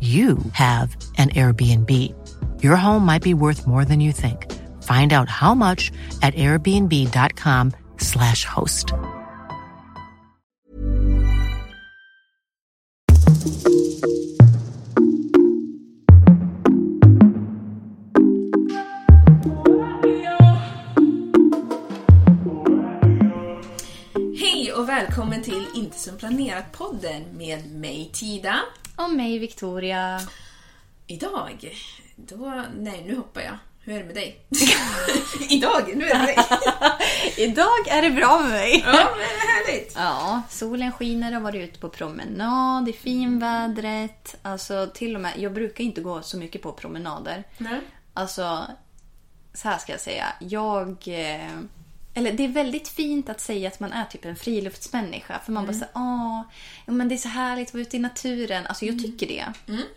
you have an Airbnb. Your home might be worth more than you think. Find out how much at airbnb.com/slash host. Hej och välkommen till Inte som planerat-podden med mig Tida. Och mig Victoria. Idag, då... Nej, nu hoppar jag. Hur är det med dig? Idag, nu är det med dig. Idag är det bra med mig. Ja, men vad härligt. Ja, solen skiner, har varit ute på promenad i finvädret. Alltså till och med, jag brukar inte gå så mycket på promenader. Nej. Alltså, så här ska jag säga. Jag... eh, Eller det är väldigt fint att säga att man är typ en friluftsmänniska. För man bara säger åh, ja, men det är så härligt att vara ute i naturen. Alltså jag tycker det.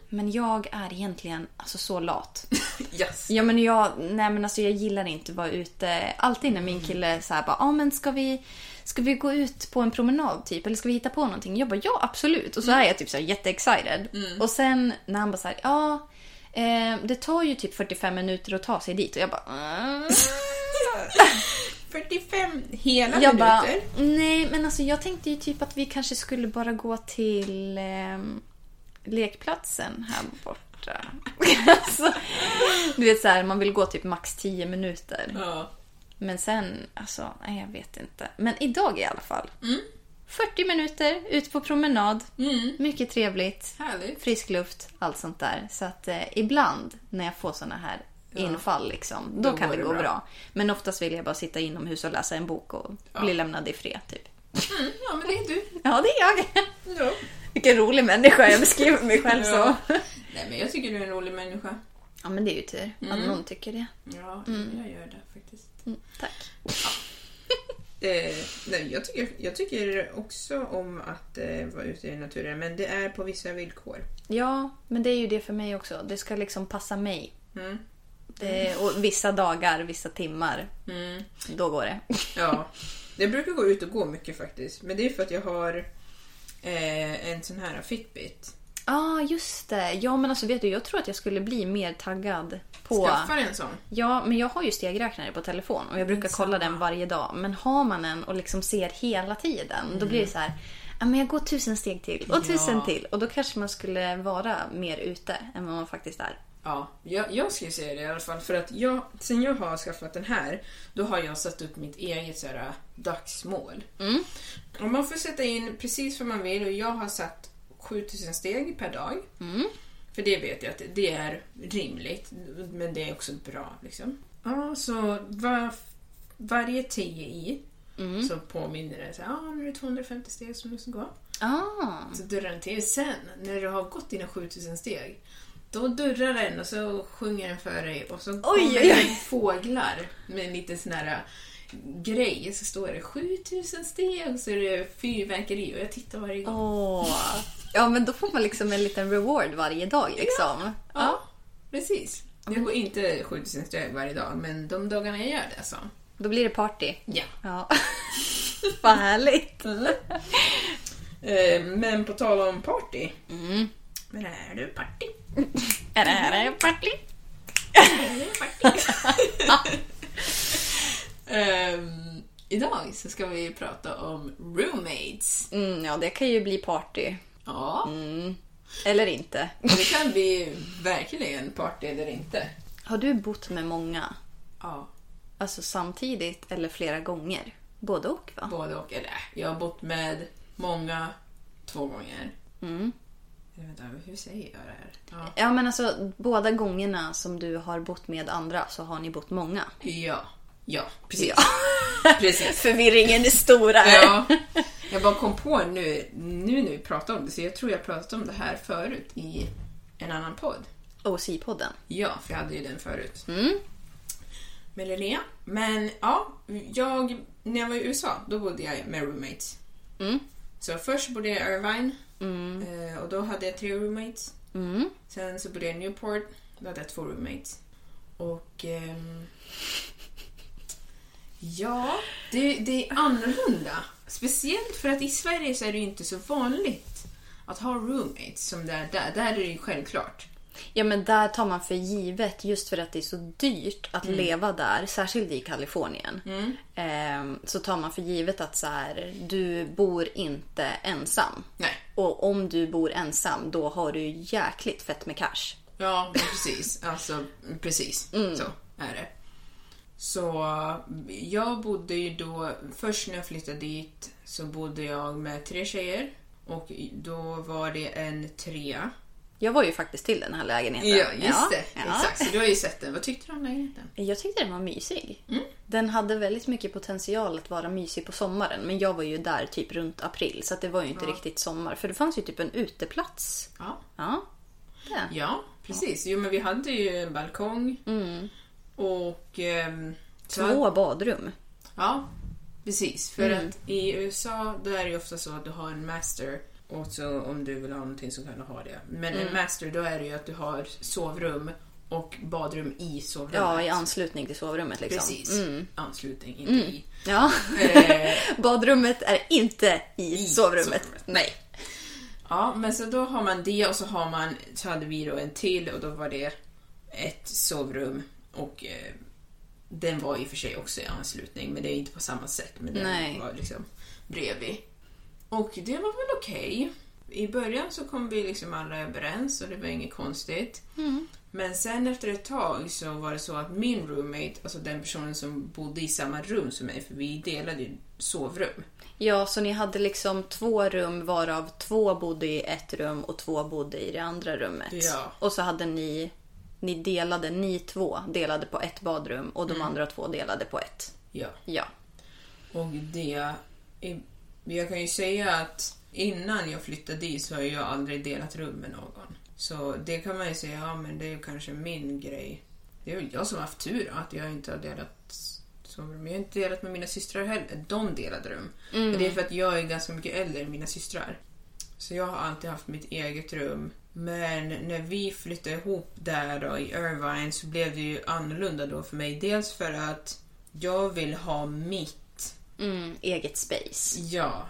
Men jag är egentligen alltså, så lat. Yes. Ja men jag, nej men alltså jag gillar inte att vara ute. Alltid när min kille säger bara, ja men ska vi, ska vi gå ut på en promenad typ? Eller ska vi hitta på någonting? Jag bara, ja absolut. Och så är jag typ så här jätteexcited. Och sen när han bara såhär, ja eh, det tar ju typ 45 minuter att ta sig dit. Och jag bara, mm. 45 hela jag minuter. nej men alltså jag tänkte ju typ att vi kanske skulle bara gå till eh, lekplatsen här borta. alltså, du vet så här, man vill gå typ max 10 minuter. Ja. Men sen, alltså, nej jag vet inte. Men idag i alla fall. Mm. 40 minuter, ut på promenad. Mm. Mycket trevligt. Härligt. Frisk luft, allt sånt där. Så att eh, ibland när jag får såna här infall liksom, då, Då kan det det gå bra. bra. Men oftast vill jag bara sitta inomhus och läsa en bok och bli lämnad i fred typ. Mm, ja, men det är du. Ja, det är jag. Ja. Vilken rolig människa, jag beskriver mig själv så. Ja. Nej, men jag tycker du är en rolig människa. Ja, men det är ju tur att någon tycker det. Ja, jag gör det faktiskt. Mm, tack. Eh, nej, jag, tycker, jag tycker också om att eh, vara ute i naturen, men det är på vissa villkor. Ja, men det är ju det för mig också. Det ska liksom passa mig. Mm. Det, och vissa dagar, vissa timmar, Mm. då går det. Ja, jag brukar gå ut och gå mycket faktiskt. Men det är för att jag har eh, en sån här Fitbit. Ja, ah, just det. Ja, men alltså vet du, jag tror att jag skulle bli mer taggad på... Skaffa en sån. Ja, men jag har ju stegräknare på telefon och jag brukar kolla den varje dag. Men har man en och liksom ser hela tiden, då blir det så här... Ja, men jag går tusen steg till och tusen Ja. till. Och då kanske man skulle vara mer ute än vad man faktiskt är. Ja, jag, jag skulle säga det i alla fall. För att jag, sen jag har skaffat den här, då har jag satt upp mitt eget så här, äh, dagsmål. Och man får sätta in precis vad man vill och jag har satt 7000 steg per dag. För det vet jag att det är rimligt, men det är också bra. Liksom. Ja, så var, varje 10 i så påminner det så här, ah, nu är det 250 steg som du ska gå. Ah, Så dörrar den till. Sen, när du har gått dina 7000 steg, då dörrar den och så sjunger den för dig och så kommer oj, oj. det fåglar med en liten sån här äh, grej. Så står det 7000 steg och så är det fyrverkeri och jag tittar varje gång. åh. Ja, men då får man liksom en liten reward varje dag liksom. Ja, precis. Jag går inte 7000 steg varje dag, men de dagarna jag gör det så. Då blir det party. Ja. Ja. Vad härligt. Eh, Men på tal om party. Men är du party? Är det party? Är du party? Ehm, idag så ska vi prata om roommates. Mm, ja, det kan ju bli party. Ja. Eller inte. Det kan bli verkligen party eller inte. Har du bott med många? Ja, Alltså samtidigt eller flera gånger? Både och va? både och. Eller jag har bott med många två gånger. Mm. Vänta, hur säger jag det här? Ja. Ja men alltså båda gångerna som du har bott med andra så har ni bott många. Ja, ja precis. Ja. precis. Förvirringen är stor här. Ja. Jag bara kom på nu, nu när vi pratar om det, så jag tror jag pratade om det här förut i en annan podd. OC-podden. Ja, för jag hade ju den förut. Mm. Med Linnea. Men ja, jag, när jag var i USA, då bodde jag med roommates. Mm. Så först bodde jag i Irvine eh, och då hade jag tre roommates. Mm. Sen så bodde jag i Newport, då hade jag två roommates. Och ehm, ja, det, det är annorlunda. Speciellt för att i Sverige så är det ju inte så vanligt att ha roommates som det är där. Där är det ju självklart. Ja men där tar man för givet just för att det är så dyrt att leva där, särskilt i Kalifornien. Ehm, så tar man för givet att så här, du bor inte ensam. Nej. Och om du bor ensam då har du jäkligt fett med cash. Ja, precis. Alltså, precis. Så är det. Så jag bodde ju då, först när jag flyttade dit så bodde jag med tre tjejer. Och då var det en trea. Jag var ju faktiskt till den här lägenheten. Ja, just det. Ja. Exakt. Så du har ju sett den. Vad tyckte du om lägenheten? Jag tyckte den var mysig. Mm. Den hade väldigt mycket potential att vara mysig på sommaren. Men jag var ju där typ runt april så det var ju inte riktigt sommar. För det fanns ju typ en uteplats. Ja. Ja, det. Ja, precis. Jo, men vi hade ju en balkong. Och... ehm, Två badrum. Ja, precis. För att i USA då är det ju ofta så att du har en master och så om du vill ha någonting så kan du ha det. Men en master då är det ju att du har sovrum och badrum i sovrummet. Ja, i anslutning till sovrummet liksom. Precis. Mm. Anslutning, inte i. Ja. Eh, Badrummet är inte i, I sovrummet. sovrummet. Nej. Ja, men så då har man det och så har man, så hade vi då en till och då var det ett sovrum och eh, den var i och för sig också i anslutning men det är inte på samma sätt men den Nej. var liksom bredvid. Och det var väl okej. I början så kom vi liksom alla överens och det var inget konstigt. Men sen efter ett tag så var det så att min roommate, alltså den personen som bodde i samma rum som mig, för vi delade ju sovrum. Ja, så ni hade liksom två rum varav två bodde i ett rum och två bodde i det andra rummet. Ja. Och så hade ni, ni delade, ni två delade på ett badrum och de andra två delade på ett. Ja. Ja. Och det... Jag kan ju säga att innan jag flyttade dit så har jag aldrig delat rum med någon. Så det kan man ju säga, ja men det är kanske min grej. Det är väl jag som har haft tur att jag inte har delat sovrum. Jag har inte delat med mina systrar heller. De delade rum. Men det är för att jag är ganska mycket äldre än mina systrar. Så jag har alltid haft mitt eget rum. Men när vi flyttade ihop där då, i Irvine så blev det ju annorlunda då för mig. Dels för att jag vill ha mitt Mm, eget space. Ja,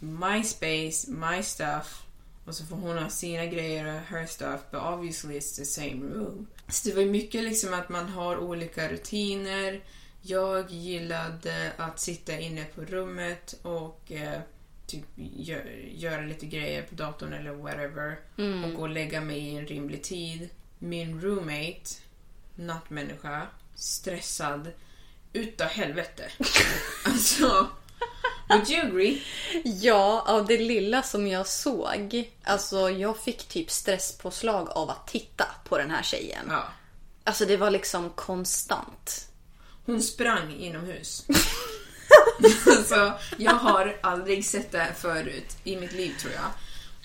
my space, my stuff. Och så får hon ha sina grejer och her stuff, but obviously it's the same room. Så det var mycket liksom att man har olika rutiner. Jag gillade att sitta inne på rummet och eh, typ gö- göra lite grejer på datorn eller whatever. Och gå och lägga mig i en rimlig tid. Min roommate, nattmänniska, stressad, utav helvete. alltså, would you agree? Ja, av det lilla som jag såg. Alltså jag fick typ stresspåslag av att titta på den här tjejen. Ja. Alltså det var liksom konstant. Hon sprang inomhus. alltså, jag har aldrig sett det här förut i mitt liv tror jag.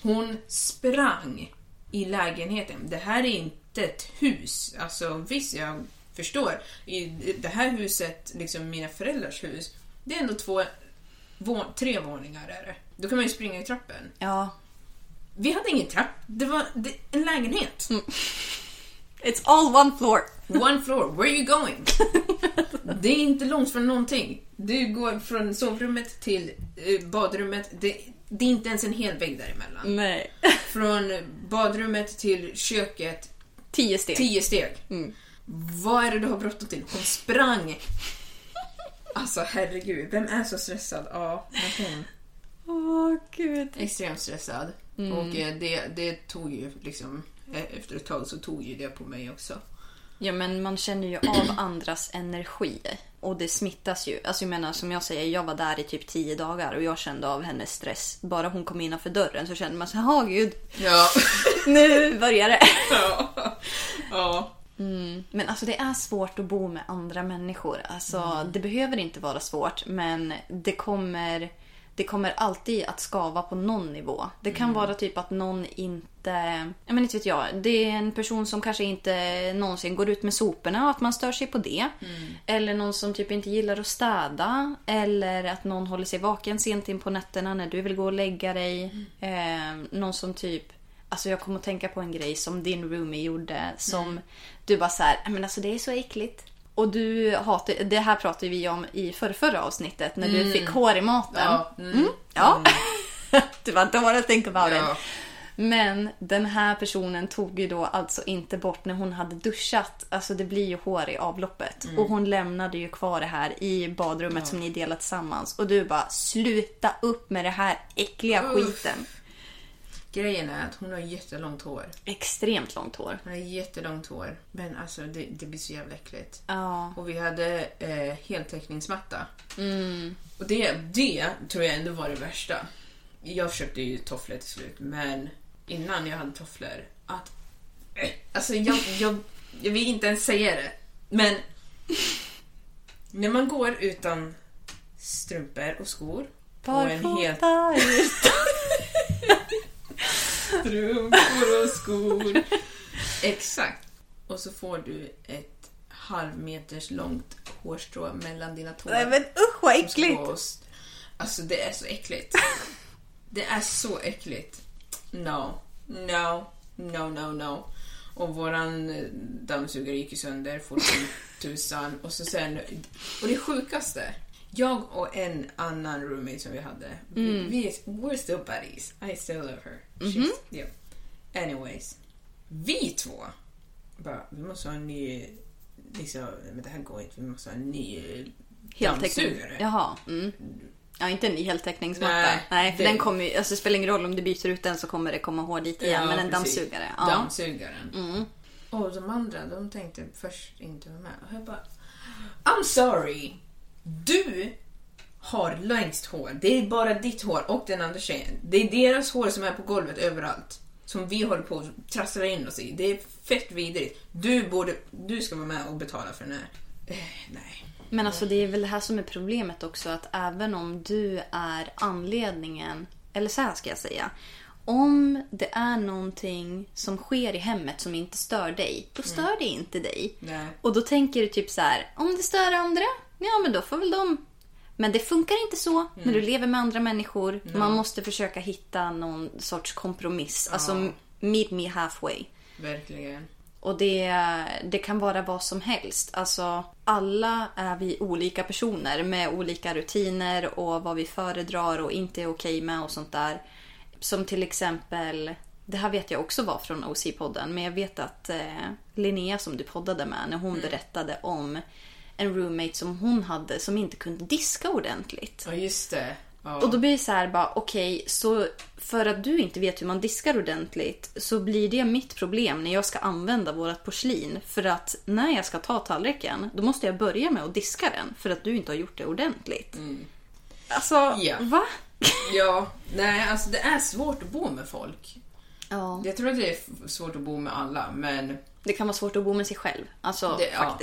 Hon sprang i lägenheten. Det här är inte ett hus. Alltså visst, jag förstår. I det här huset, liksom mina föräldrars hus, det är ändå två, vå- tre våningar är det. Då kan man ju springa i trappen. Ja. Vi hade ingen trapp. Det var det, en lägenhet. It's all one floor. One floor, where are you going? Det är inte långt från någonting. Du går från sovrummet till eh, badrummet. Det, det är inte ens en hel vägg däremellan. Nej. Från badrummet till köket, Tio steg. tio steg. Vad är det du har bråttom till? Hon sprang. Alltså herregud, vem är så stressad? Ja, men hon. Åh gud. Extremt stressad. Och eh, det, det tog ju liksom, eh, efter ett tag så tog ju det på mig också. Ja, men man känner ju av andras energi. Och det smittas ju. Alltså jag menar som jag säger, jag var där i typ tio dagar och jag kände av hennes stress. Bara hon kom innanför dörren så kände man så här, gud, Ja. nu börjar det. ja. ja. Men alltså det är svårt att bo med andra människor. Alltså det behöver inte vara svårt men det kommer, det kommer alltid att skava på någon nivå. Det kan vara typ att någon inte, jag men inte vet jag, det är en person som kanske inte någonsin går ut med soporna och att man stör sig på det. Eller någon som typ inte gillar att städa. Eller att någon håller sig vaken sent in på nätterna när du vill gå och lägga dig. Eh, någon som typ Alltså jag kommer att tänka på en grej som din roomie gjorde som du bara så här, men alltså det är så äckligt. Och du hatar, det här pratade vi om i förra, avsnittet när du fick hår i maten. Ja. Mm. Ja. du bara, don't think about Ja. it. Men den här personen tog ju då alltså inte bort när hon hade duschat. Alltså det blir ju hår i avloppet. Mm. Och hon lämnade ju kvar det här i badrummet som ni delat tillsammans. Och du bara, sluta upp med det här äckliga Uff. skiten. Grejen är att hon har jättelångt hår. Extremt långt hår. Hon har jättelångt hår. Men alltså det, det blir så jävla äckligt. Ja. Och vi hade eh, heltäckningsmatta. Och det, det tror jag ändå var det värsta. Jag köpte ju tofflor till slut, men innan jag hade tofflor, att... eh, Alltså jag, jag, jag vill inte ens säga det, men... När man går utan strumpor och skor och en helt. Strumpor och skor. Exakt. Och så får du ett halvmeters långt hårstrå mellan dina tår. Nej men usch vad äckligt. Alltså det är så äckligt. Det är så äckligt. No, no, no, no, no. Och våran dammsugare gick ju sönder fort som tusan. Och så sen, och det sjukaste. Jag och en annan roommate som vi hade. Vi, vi, we're still buddies. I still love her. She's, yeah. Anyways. Vi två. Bara, vi måste ha en ny... Liksom, men det här går inte. Vi måste ha en ny dammsugare. Jaha. Mm. Ja, inte en ny heltäckningsmatta. Nej, Nej, för det- den kommer ju, alltså det spelar ingen roll om du byter ut den så kommer det komma hår dit igen. Ja, men en precis. dammsugare. Ja. Dammsugaren. Och de andra, de tänkte först inte vara med. Och jag bara, I'm sorry. Du har längst hår. Det är bara ditt hår och den andra tjejen. Det är deras hår som är på golvet överallt. Som vi håller på att trassla in oss i. Det är fett vidrigt. Du borde, du ska vara med och betala för den här. Eh, nej. Men alltså det är väl det här som är problemet också. Att även om du är anledningen. Eller så här ska jag säga. Om det är någonting som sker i hemmet som inte stör dig. Då stör det inte dig. Nej. Och då tänker du typ så här. Om det stör andra. Ja men då får väl de. Men det funkar inte så när du lever med andra människor. Man måste försöka hitta någon sorts kompromiss. Alltså meet me halfway. Verkligen. Och det, det kan vara vad som helst. Alltså, alla är vi olika personer med olika rutiner och vad vi föredrar och inte är okej med och sånt där. Som till exempel, det här vet jag också var från OC-podden, men jag vet att eh, Linnea som du poddade med, när hon berättade om en roommate som hon hade som inte kunde diska ordentligt. Ja, just det. Ja. Och då blir det så här bara, okej, så för att du inte vet hur man diskar ordentligt så blir det mitt problem när jag ska använda vårat porslin. För att när jag ska ta tallriken, då måste jag börja med att diska den för att du inte har gjort det ordentligt. Alltså, Ja. va? Ja, nej alltså det är svårt att bo med folk. Ja. Jag tror att det är svårt att bo med alla, men Det kan vara svårt att bo med sig själv. Alltså, Det- ja.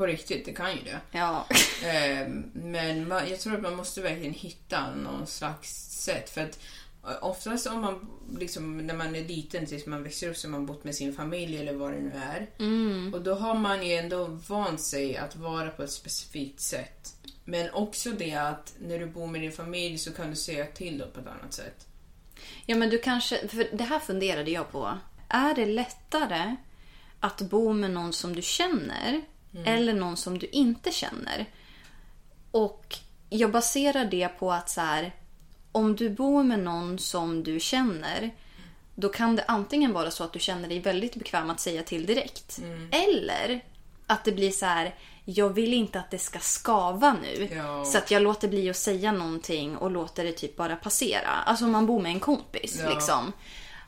På riktigt, det kan ju det. Ja. Eh, men jag tror att man måste verkligen hitta någon slags sätt. För att eh, oftast om man, liksom, när man är liten tills man växer upp så har man bott med sin familj eller vad det nu är. Och då har man ju ändå vant sig att vara på ett specifikt sätt. Men också det att när du bor med din familj så kan du säga till dem på ett annat sätt. Ja, men du kanske... För det här funderade jag på. Är det lättare att bo med någon som du känner eller någon som du inte känner? Och jag baserar det på att så här, om du bor med någon som du känner då kan det antingen vara så att du känner dig väldigt bekväm att säga till direkt. Eller Att det blir så här, jag vill inte att det ska skava nu. Ja. Så att jag låter bli att säga någonting och låter det typ bara passera. Alltså om man bor med en kompis Ja. liksom.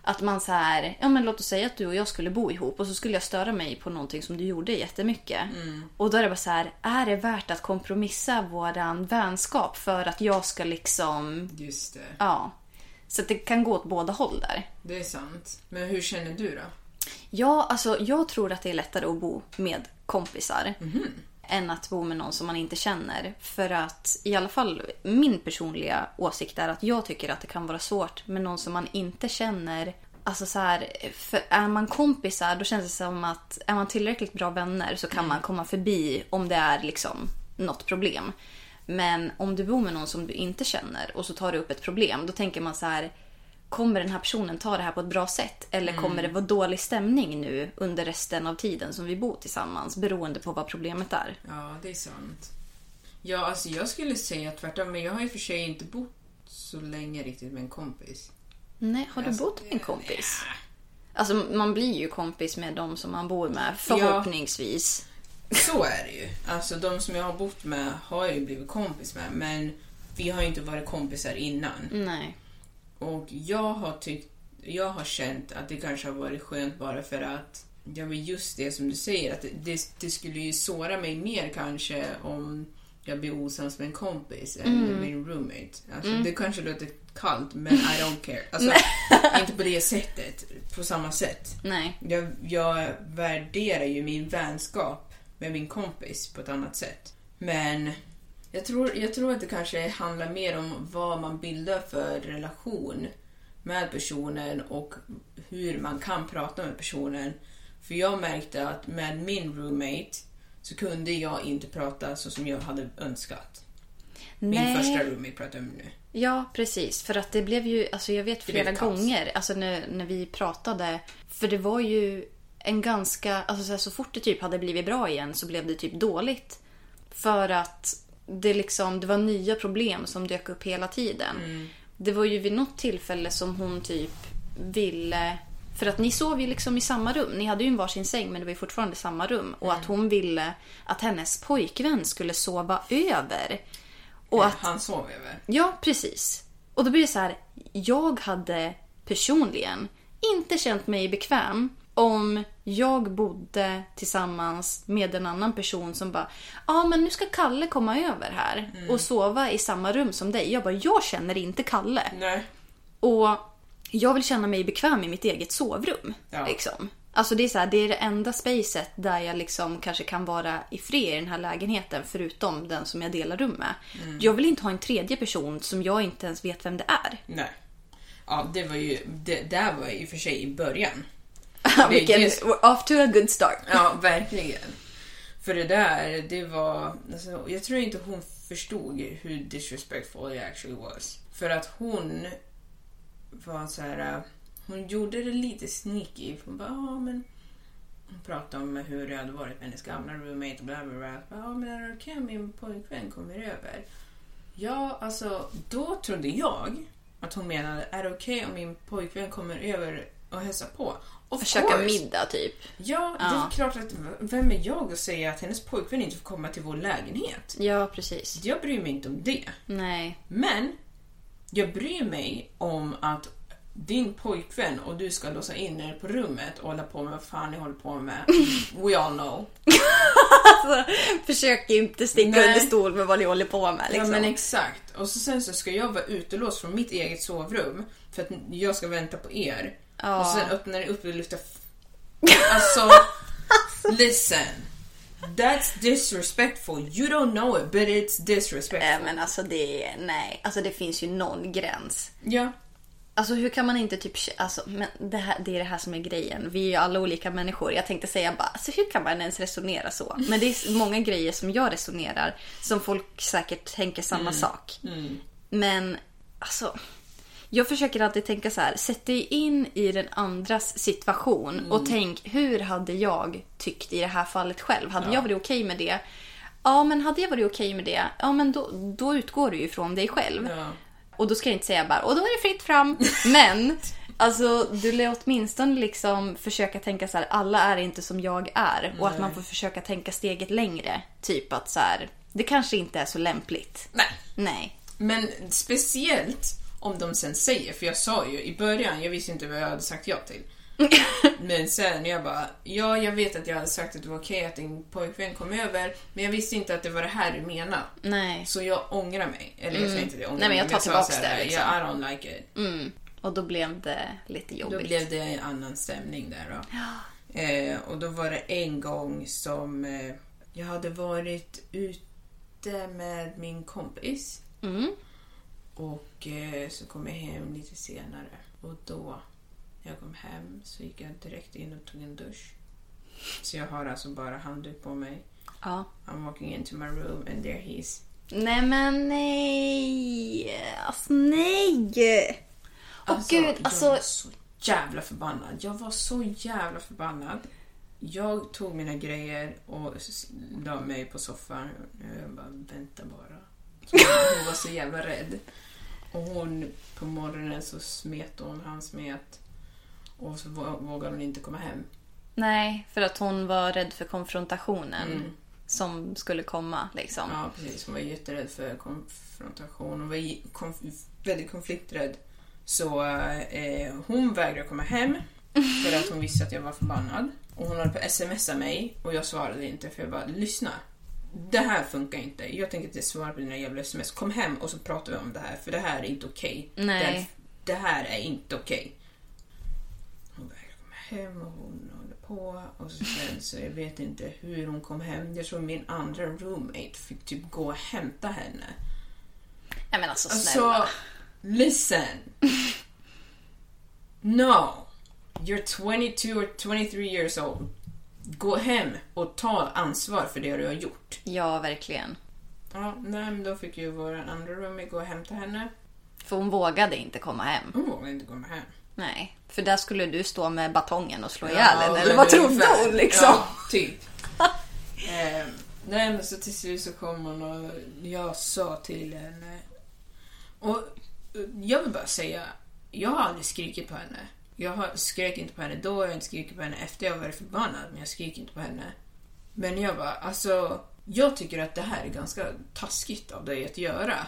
Att man så här, ja men låt oss säga att du och jag skulle bo ihop och så skulle jag störa mig på någonting som du gjorde jättemycket. Och då är det bara så här, är det värt att kompromissa våran vänskap för att jag ska liksom, Just det. ja. Så det kan gå åt båda håll där. Det är sant. Men hur känner du då? Ja, alltså jag tror att det är lättare att bo med kompisar. Än att bo med någon som man inte känner. För att i alla fall min personliga åsikt är att jag tycker att det kan vara svårt med någon som man inte känner. Alltså så här, för är man kompisar då känns det som att är man tillräckligt bra vänner så kan man komma förbi om det är liksom något problem. Men om du bor med någon som du inte känner och så tar du upp ett problem, då tänker man så här kommer den här personen ta det här på ett bra sätt? Eller kommer det vara dålig stämning nu under resten av tiden som vi bor tillsammans? Beroende på vad problemet är. Ja, det är sant. Ja, alltså jag skulle säga tvärtom, men jag har och för sig inte bott så länge riktigt med en kompis. Nej, har du Alltså, bott med en kompis? Alltså man blir ju kompis med de som man bor med, förhoppningsvis. Så är det ju. Alltså de som jag har bott med har jag ju blivit kompis med, men vi har ju inte varit kompisar innan. Nej. Och jag har tyckt, jag har känt att det kanske har varit skönt bara för att Ja men just det som du säger, att det, det, skulle ju såra mig mer kanske om jag blir osams med en kompis än med min roommate. Alltså, Det kanske låter kallt men I don't care. Alltså, inte på det sättet, på samma sätt. Nej. Jag, jag värderar ju min vänskap med min kompis på ett annat sätt. Men jag tror, jag tror att det kanske handlar mer om vad man bildar för relation med personen och hur man kan prata med personen. För jag märkte att med min roommate så kunde jag inte prata så som jag hade önskat. Min Nej. första roommate pratar jag om nu. Ja, precis. För att det blev ju, alltså jag vet flera gånger, alltså när, när vi pratade. För det var ju en ganska, alltså så, här, så fort det typ hade blivit bra igen så blev det typ dåligt. För att det liksom, det var nya problem som dök upp hela tiden. Det var ju vid något tillfälle som hon typ ville för att ni sov ju liksom i samma rum. Ni hade ju en varsin säng men det var ju fortfarande samma rum. Och att hon ville att hennes pojkvän skulle sova över. Och att Han sov över. Ja, precis. Och då blir det så här. Jag hade personligen inte känt mig bekväm om jag bodde tillsammans med en annan person som bara Ja, men nu ska Kalle komma över här och sova i samma rum som dig. Jag bara, jag känner inte Kalle. Nej. Och jag vill känna mig bekväm i mitt eget sovrum. Ja. Liksom. Alltså det är, så här, det är det enda spacet där jag liksom kanske kan vara i fred i den här lägenheten förutom den som jag delar rum med. Mm. Jag vill inte ha en tredje person som jag inte ens vet vem det är. Nej. Ja, det var ju, det där var ju i och för sig i början. Vilken, just- we're off to a good start. Ja, verkligen. För det där, det var... Alltså, jag tror inte hon förstod hur disrespectful it actually was. För att hon var så här... äh, Hon gjorde det lite sneaky. Hon bara, ja men... Hon pratade om hur det hade varit med hennes gamla roommate och bla bla bla. Ja men är det okej om min pojkvän kommer över? Ja, alltså då trodde jag att hon menade, är det okej om min pojkvän kommer över och hälsar på? Of Käka course. middag typ. Ja, det Ja. är klart att vem är jag att säga att hennes pojkvän inte får komma till vår lägenhet? Ja, precis. Jag bryr mig inte om det. Nej. Men jag bryr mig om att din pojkvän och du ska låsa in er på rummet och hålla på med vad fan ni håller på med. We all know. Alltså, försök inte sticka Nej. under stol med vad ni håller på med. Liksom. Ja men exakt. Och så sen så ska jag vara utelåst från mitt eget sovrum för att jag ska vänta på er. Ja. Och sen öppnar ni upp och lyfter... f- Alltså, listen. That's disrespectful. You don't know it, but it's disrespectful. Nej, men alltså det, nej. Alltså det finns ju någon gräns. Ja. Alltså hur kan man inte typ... Alltså, men det, här, det är det här som är grejen. Vi är ju alla olika människor. Jag tänkte säga bara, alltså hur kan man ens resonera så? Men det är många grejer som jag resonerar som folk säkert tänker samma sak. Men alltså... Jag försöker alltid tänka så här, sätt dig in i den andras situation och tänk hur hade jag tyckt i det här fallet själv? Hade jag varit okej med det? Ja, men hade jag varit okej med det, ja men då, då utgår du ju från dig själv. Ja. Och då ska jag inte säga bara, och då är det fritt fram. Men, Alltså, du lär åtminstone liksom försöka tänka så här, alla är inte som jag är. Och att man får försöka tänka steget längre. Typ att så här, det kanske inte är så lämpligt. Nej. Nej. Men speciellt om de sen säger, för jag sa ju i början, jag visste inte vad jag hade sagt ja till. Men sen jag bara, ja jag vet att jag hade sagt att det var okej att din pojkvän kom över, men jag visste inte att det var det här du menade. Nej. Så jag ångrar mig. Eller jag säger inte det, jag ångrar Nej, men jag tar sa tillbaks så här, det, liksom. Yeah, I don't like it. Mm. Och då blev det lite Då jobbigt. blev det en annan stämning där då. Eh, och då var det en gång som eh, jag hade varit ute med min kompis. Mm. Och eh, så kom jag hem lite senare. Och då, när jag kom hem, så gick jag direkt in och tog en dusch. Så jag har alltså bara handduk på mig. Ja. I'm walking into my room and there he is. Nej men nej. Alltså nej. Åh gud, Jag alltså. var så jävla förbannad. Jag var så jävla förbannad. Jag tog mina grejer och la mig på soffan. Jag bara, vänta bara. Hon var så jävla rädd. Och hon, på morgonen så smet hon, han smet. Och så vå- vågade hon inte komma hem. Nej, för att hon var rädd för konfrontationen. Mm. Som skulle komma liksom. Ja, precis. Hon var jätterädd för konfrontation. Hon var konf- väldigt konflikträdd. Så eh, hon vägrade komma hem för att hon visste att jag var förbannad. Och hon höll på att smsa mig och jag svarade inte för jag bara, lyssna. Det här funkar inte. Jag tänker inte svara på dina jävla sms. Kom hem och så pratar vi om det här för det här är inte okej. Nej. Det, det här är inte okej. Hon vägrade komma hem och hon håller på. Och sen så jag vet inte hur hon kom hem. Jag tror min andra roommate fick typ gå och hämta henne. Nej men alltså snälla. Alltså, listen. No. You're 22 or 23 years old. Gå hem och ta ansvar för det du har gjort. Ja, verkligen. Ja, nej, men då fick ju vår andra roommate gå och hämta henne. För hon vågade inte komma hem. Hon vågade inte komma hem. Nej, för där skulle du stå med batongen och slå ihjäl Ja, henne. men Eller vad trodde hon liksom? Ja, typ. Ehm, nej, men så till slut så kom hon och jag sa till henne. Och eh, jag vill bara säga, jag har aldrig skrikit på henne. Jag har, skrek inte på henne då, jag har inte skrikit på henne efter jag varit förbannad, men jag skrek inte på henne. Men jag bara, alltså, jag tycker att det här är ganska taskigt av dig att göra.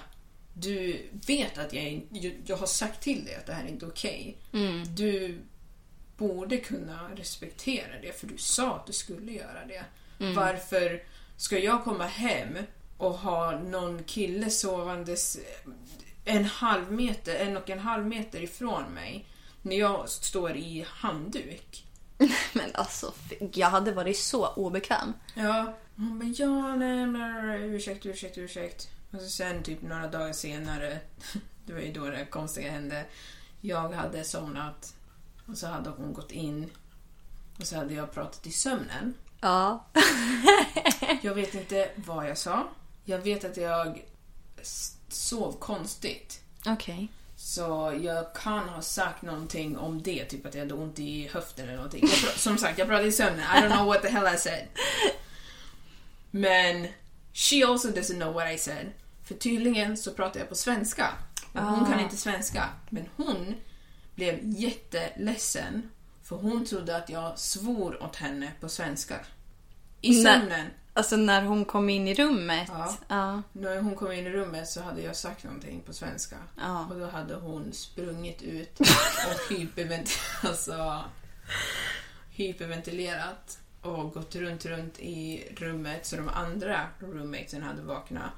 Du vet att jag, jag, har sagt till dig att det här är inte okej. Du borde kunna respektera det för du sa att du skulle göra det. Varför ska jag komma hem och ha någon kille sovandes en halv meter, en och en halv meter ifrån mig när jag står i handduk? Men alltså, jag hade varit så obekväm. Ja, hon bara ja, nej, bla, ursäkt, ursäkt, ursäkt. Och så sen typ några dagar senare, det var ju då det konstiga hände, jag hade somnat och så hade hon gått in och så hade jag pratat i sömnen. Ja. Jag vet inte vad jag sa. Jag vet att jag sov konstigt. Okej. Så jag kan ha sagt någonting om det, typ att jag hade ont i höften eller någonting. Som sagt, jag pratade i sömnen. I don't know what the hell I said. Men she also doesn't know what I said. För tydligen så pratar jag på svenska. Och hon kan inte svenska. Men hon blev jätteledsen för hon trodde att jag svor åt henne på svenska. I sömnen. Alltså när hon kom in i rummet. Ja. Ja. När hon kom in i rummet så hade jag sagt någonting på svenska. Ja. Och då hade hon sprungit ut och hypervent alltså, hyperventilerat och gått runt, runt i rummet så de andra roommatesen hade vaknat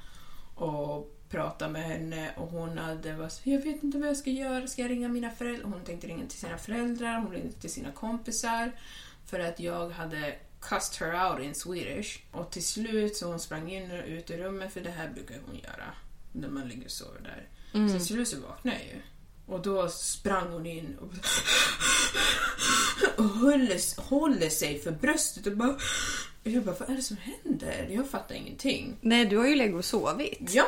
och pratat med henne och hon hade varit så, jag vet inte vad jag ska göra, ska jag ringa mina föräldrar? Hon tänkte ringa till sina föräldrar, hon ringde till sina kompisar för att jag hade cussed her out in Swedish. Och till slut så hon sprang in och ut i rummet, för det här brukar hon göra när man ligger och sover där. Så till slut så vaknade jag ju. Och då sprang hon in och, och håller, håller sig för bröstet och bara... Och jag bara, vad är det som händer? Jag fattar ingenting. Nej, du har ju legat och sovit. Ja.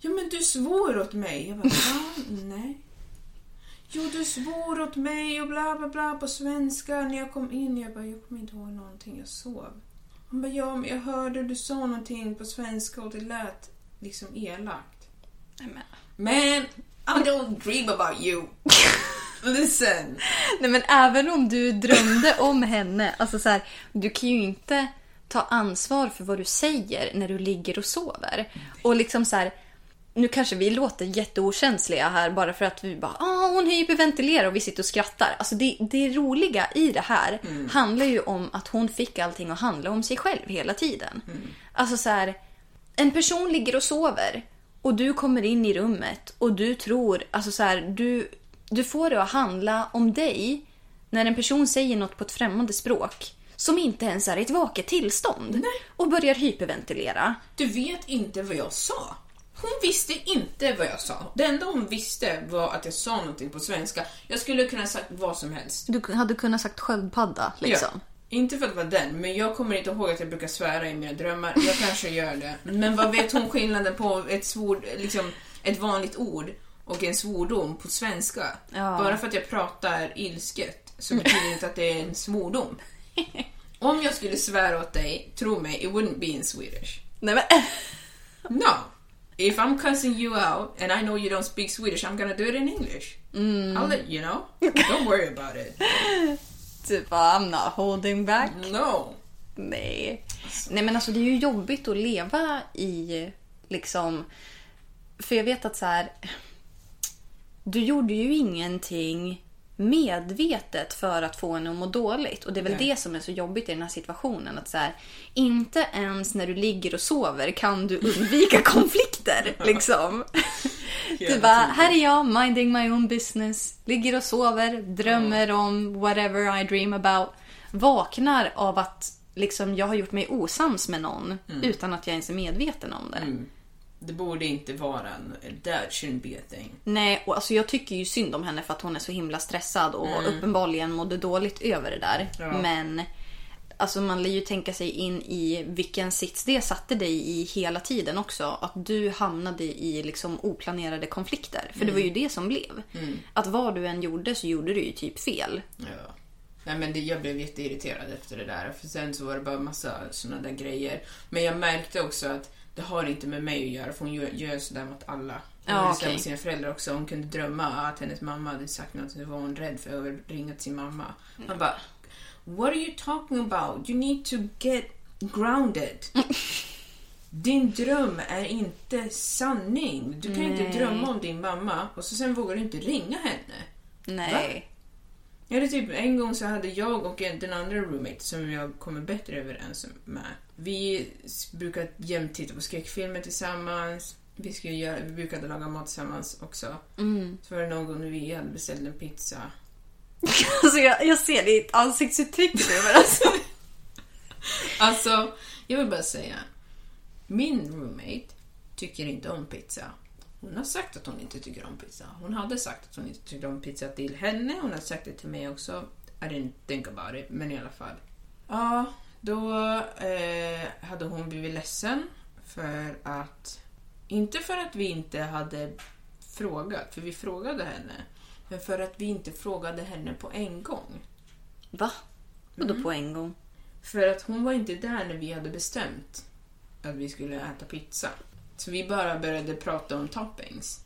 Ja, men du svor åt mig. Jag bara, va? Nej. Jo, du svor åt mig och bla bla bla på svenska när jag kom in. Jag bara, jag kommer inte ihåg någonting, jag sov. Han bara, ja, men jag hörde du sa någonting på svenska och det lät liksom elakt. Nej, men. Man, I don't dream about you. Listen! Nej men även om du drömde om henne, alltså så här, du kan ju inte ta ansvar för vad du säger när du ligger och sover. Och liksom så här, nu kanske vi låter jätteokänsliga här bara för att vi bara ah hon hyperventilerar och vi sitter och skrattar. Alltså det, det roliga i det här handlar ju om att hon fick allting att handla om sig själv hela tiden. Alltså så här, en person ligger och sover och du kommer in i rummet och du tror, alltså så här, du, du får det att handla om dig när en person säger något på ett främmande språk som inte ens är i ett vaket tillstånd och börjar hyperventilera. Du vet inte vad jag sa. Hon visste inte vad jag sa. Det enda hon visste var att jag sa någonting på svenska. Jag skulle kunna sagt vad som helst. Du hade kunnat sagt sköldpadda liksom. Ja. Inte för att vara den, men jag kommer inte ihåg att jag brukar svära i mina drömmar. Jag kanske gör det. Men vad vet hon skillnaden på ett, svord, liksom, ett vanligt ord och en svordom på svenska? Ja. Bara för att jag pratar ilsket så betyder det inte att det är en svordom. Om jag skulle svära åt dig, tro mig, it wouldn't be in Swedish. Nej men... No. If I'm cussing you out and I know you don't speak Swedish, I'm gonna do it in English. I'll let you know. Don't worry about it. Typ I'm not holding back. No. Nej. Nej men alltså det är ju jobbigt att leva i liksom... För jag vet att så här... Du gjorde ju ingenting medvetet för att få en att må dåligt. Och det är väl Nej. det som är så jobbigt i den här situationen. Att så här, inte ens när du ligger och sover kan du undvika konflikter. liksom. Du bara, här är jag, minding my own business. Ligger och sover, drömmer om whatever I dream about. Vaknar av att liksom, jag har gjort mig osams med någon utan att jag ens är medveten om det. Det borde inte vara en... That shouldn't be a thing. Nej, och alltså jag tycker ju synd om henne för att hon är så himla stressad och uppenbarligen mådde dåligt över det där. Ja. Men alltså man lär ju tänka sig in i vilken sits det satte dig i hela tiden också. Att du hamnade i liksom oplanerade konflikter. För det var ju det som blev. Att vad du än gjorde så gjorde du ju typ fel. Ja. Nej men det, jag blev jätteirriterad efter det där. För sen så var det bara massa såna där grejer. Men jag märkte också att det har inte med mig att göra för hon gör, gör sådär mot alla. Hon Ja, okej. med sina föräldrar också. Hon kunde drömma att hennes mamma hade sagt något så var hon rädd för att ringa till sin mamma. Han bara What are you talking about? You need to get grounded. Din dröm är inte sanning. Du kan inte Nej. drömma om din mamma och så sen vågar du inte ringa henne. Nej. Ja, det är typ en gång så hade jag och en- den andra roommate som jag kommer bättre överens med. Vi brukar jämt titta på skräckfilmer tillsammans. Vi, skulle göra, vi brukade laga mat tillsammans också. Så var det någon gång när vi hade beställt en pizza. Alltså jag, jag ser ditt ansiktsuttryck nu men alltså. Alltså, jag vill bara säga. Min roommate tycker inte om pizza. Hon har sagt att hon inte tycker om pizza. Hon hade sagt att hon inte tycker om pizza till henne. Hon har sagt det till mig också. I didn't think about it, men i alla fall. Ja, då eh, hade hon blivit ledsen för att... Inte för att vi inte hade frågat, för vi frågade henne. Men för att vi inte frågade henne på en gång. Va? Vadå på en gång? För att hon var inte där när vi hade bestämt att vi skulle äta pizza. Så vi bara började prata om toppings.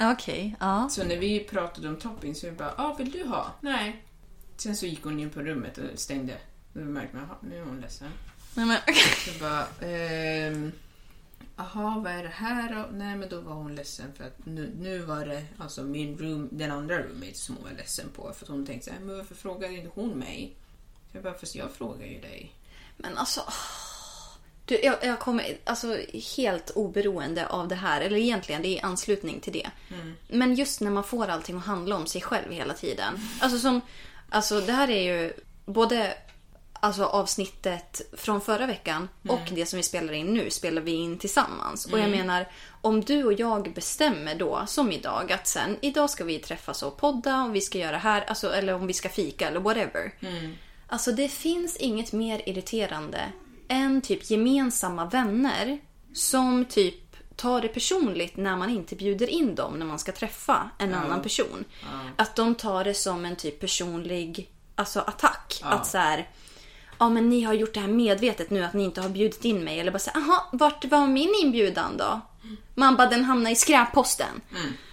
Okej, ja. Så när vi pratade om toppings så vi bara, ah, vill du ha? Nej. Sen så gick hon in på rummet och stängde. Då märkte man, "Jaha, nu är hon ledsen. Nej, men, Så bara, ehm, Jaha, vad är det här då? Nej, men då var hon ledsen för att nu, nu var det alltså min room, den andra roommate som hon var ledsen på. För att hon tänkte så här, men varför frågade inte hon mig? Så jag bara, fast jag frågar ju dig. men alltså... Du, jag, jag kommer, alltså helt oberoende av det här, eller egentligen det är i anslutning till det. Men just när man får allting att handla om sig själv hela tiden. Alltså som, alltså det här är ju både alltså avsnittet från förra veckan och det som vi spelar in nu spelar vi in tillsammans. Och jag menar, om du och jag bestämmer då, som idag, att sen idag ska vi träffas och podda och vi ska göra här, alltså, eller om vi ska fika eller whatever. Alltså det finns inget mer irriterande än typ gemensamma vänner som typ tar det personligt när man inte bjuder in dem när man ska träffa en annan person. Att de tar det som en typ personlig alltså attack. Att så här, ja men ni har gjort det här medvetet nu att ni inte har bjudit in mig. Eller bara så här, aha, vart var min inbjudan då? Man bara, den hamnar i skräpposten.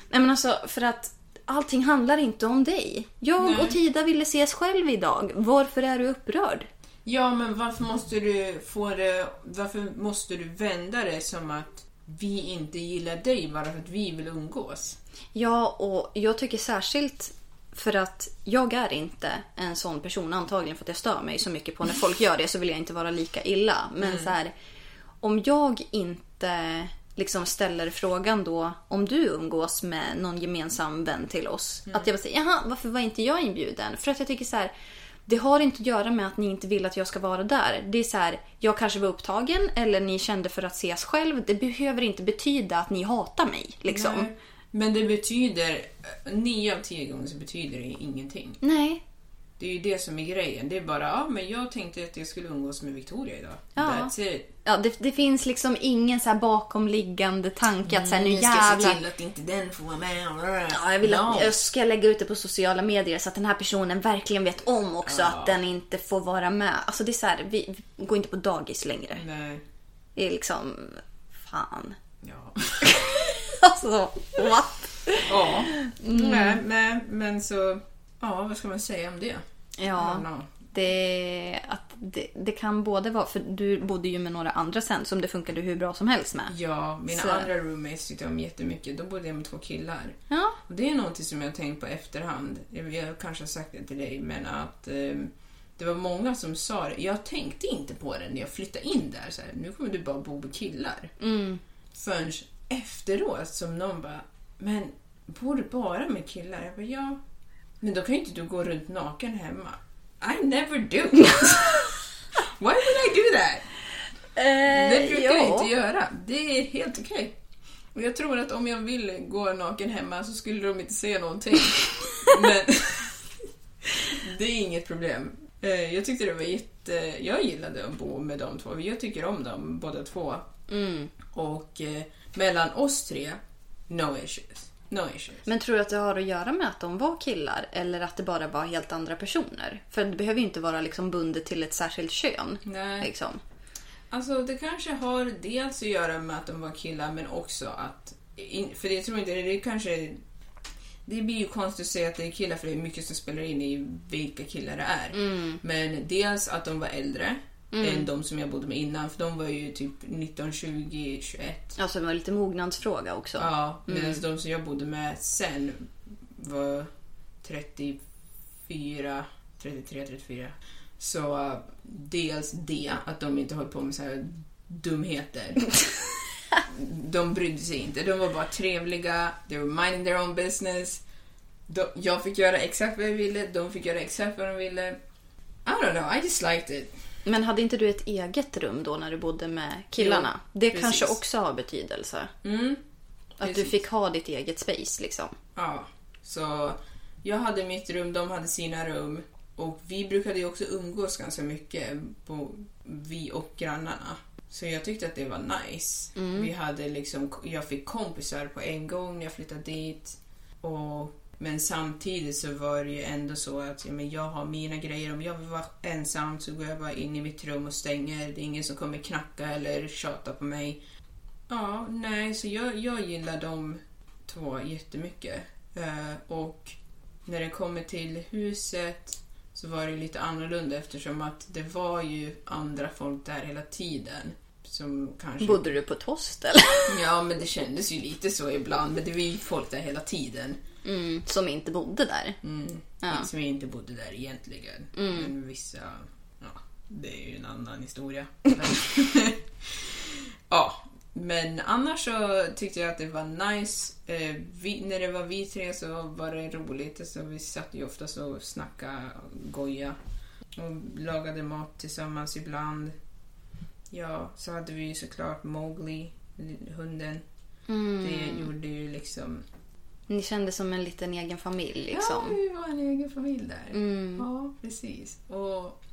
Nej men alltså för att allting handlar inte om dig. Jag Nej. och Tida ville ses själv idag. Varför är du upprörd? Ja, men varför måste du få det... Varför måste du vända det som att vi inte gillar dig bara för att vi vill umgås? Ja, och jag tycker särskilt för att jag är inte en sån person, antagligen för att jag stör mig så mycket på när folk gör det så vill jag inte vara lika illa. Men så här, om jag inte liksom ställer frågan då om du umgås med någon gemensam vän till oss. Att jag bara säger, jaha, varför var inte jag inbjuden? För att jag tycker så här, det har inte att göra med att ni inte vill att jag ska vara där. Det är så här, jag kanske var upptagen eller ni kände för att ses själv. Det behöver inte betyda att ni hatar mig. Liksom. Nej. Men det betyder... Nio av tio gånger så betyder det ingenting. Nej, Det är ju det som är grejen. Det är bara, ja men jag tänkte att jag skulle umgås med Victoria idag. Ja. That's it. Ja, det, det finns liksom ingen så här bakomliggande tanke att så här, nu Mm, Jag ska se jävlar... till att inte den får vara med. Ja, jag vill att jag ska lägga ut det på sociala medier så att den här personen verkligen vet om också Ja. att den inte får vara med. Alltså det är så här, vi, vi går inte på dagis längre. Nej. Det är liksom... Fan. Ja. Alltså, what? ja. Mm. Nej, nej, men så... Ja, vad ska man säga om det? Ja, det, att det, det kan både vara... För du bodde ju med några andra sen som det funkade hur bra som helst med. Ja, mina Så- andra roommates tyckte om jättemycket. Då bodde jag med två killar. Ja. Och det är någonting som jag har tänkt på efterhand. Jag, jag kanske har sagt det till dig, men att eh, det var många som sa det. Jag tänkte inte på det när jag flyttade in där. Så här, nu kommer du bara bo med killar. Mm. Förrän efteråt som någon bara, men bor du bara med killar? Jag bara, ja. Men då kan ju inte du gå runt naken hemma. I never do. Why would I do that? Det brukar jag inte göra. Det är helt okej. Och jag tror att om jag ville gå naken hemma så skulle de inte se någonting. Men det är inget problem. Eh, Jag tyckte det var jätte... Jag gillade att bo med de två. Jag tycker om dem båda två. Mm. Och eh, mellan oss tre, no issues. No issues. Men tror du att det har att göra med att de var killar eller att det bara var helt andra personer? För det behöver ju inte vara liksom bundet till ett särskilt kön. Nej. Liksom. Alltså det kanske har dels att göra med att de var killar men också att... För jag tror inte, det kanske... Det blir ju konstigt att säga att det är killar för det är mycket som spelar in i vilka killar det är. Men dels att de var äldre än de som jag bodde med innan för de var ju typ 19, 20, 21. Alltså det var lite mognadsfråga också. Ja, medan de som jag bodde med sen var 34, 33, 34. Så dels det, att de inte höll på med så här dumheter. de brydde sig inte. De var bara trevliga, they were minding their own business. De, jag fick göra exakt vad jag ville, de fick göra exakt vad de ville. I don't know, I just liked it. Men hade inte du ett eget rum då när du bodde med killarna? Jo, det precis. kanske också har betydelse. Mm. Att du fick ha ditt eget space liksom. Ja, så jag hade mitt rum, de hade sina rum. Och vi brukade ju också umgås ganska mycket, på, vi och grannarna. Så jag tyckte att det var nice. Vi hade liksom, jag fick kompisar på en gång när jag flyttade dit. Och, men samtidigt så var det ju ändå så att ja, men jag har mina grejer. Om jag vill vara ensam så går jag bara in i mitt rum och stänger. Det är ingen som kommer knacka eller tjata på mig. Ja, nej, så jag, jag gillar de två jättemycket. Uh, och när det kommer till huset så var det lite annorlunda eftersom att det var ju andra folk där hela tiden. Som kanske... Bodde du på ett hostel? Ja, men det kändes ju lite så ibland. Men det var ju folk där hela tiden. Mm, som inte bodde där. Mm. Ja. Som inte bodde där egentligen. Men vissa... Ja, det är ju en annan historia. ja, men annars så tyckte jag att det var nice. Eh, vi, när det var vi tre så var det roligt. Så vi satt ju oftast och snackade goja. Och lagade mat tillsammans ibland. Ja, så hade vi ju såklart Mowgli, hunden. Det gjorde ju liksom... Ni kände som en liten egen familj Ja, liksom. vi var en egen familj där. Mm. Ja, precis. Och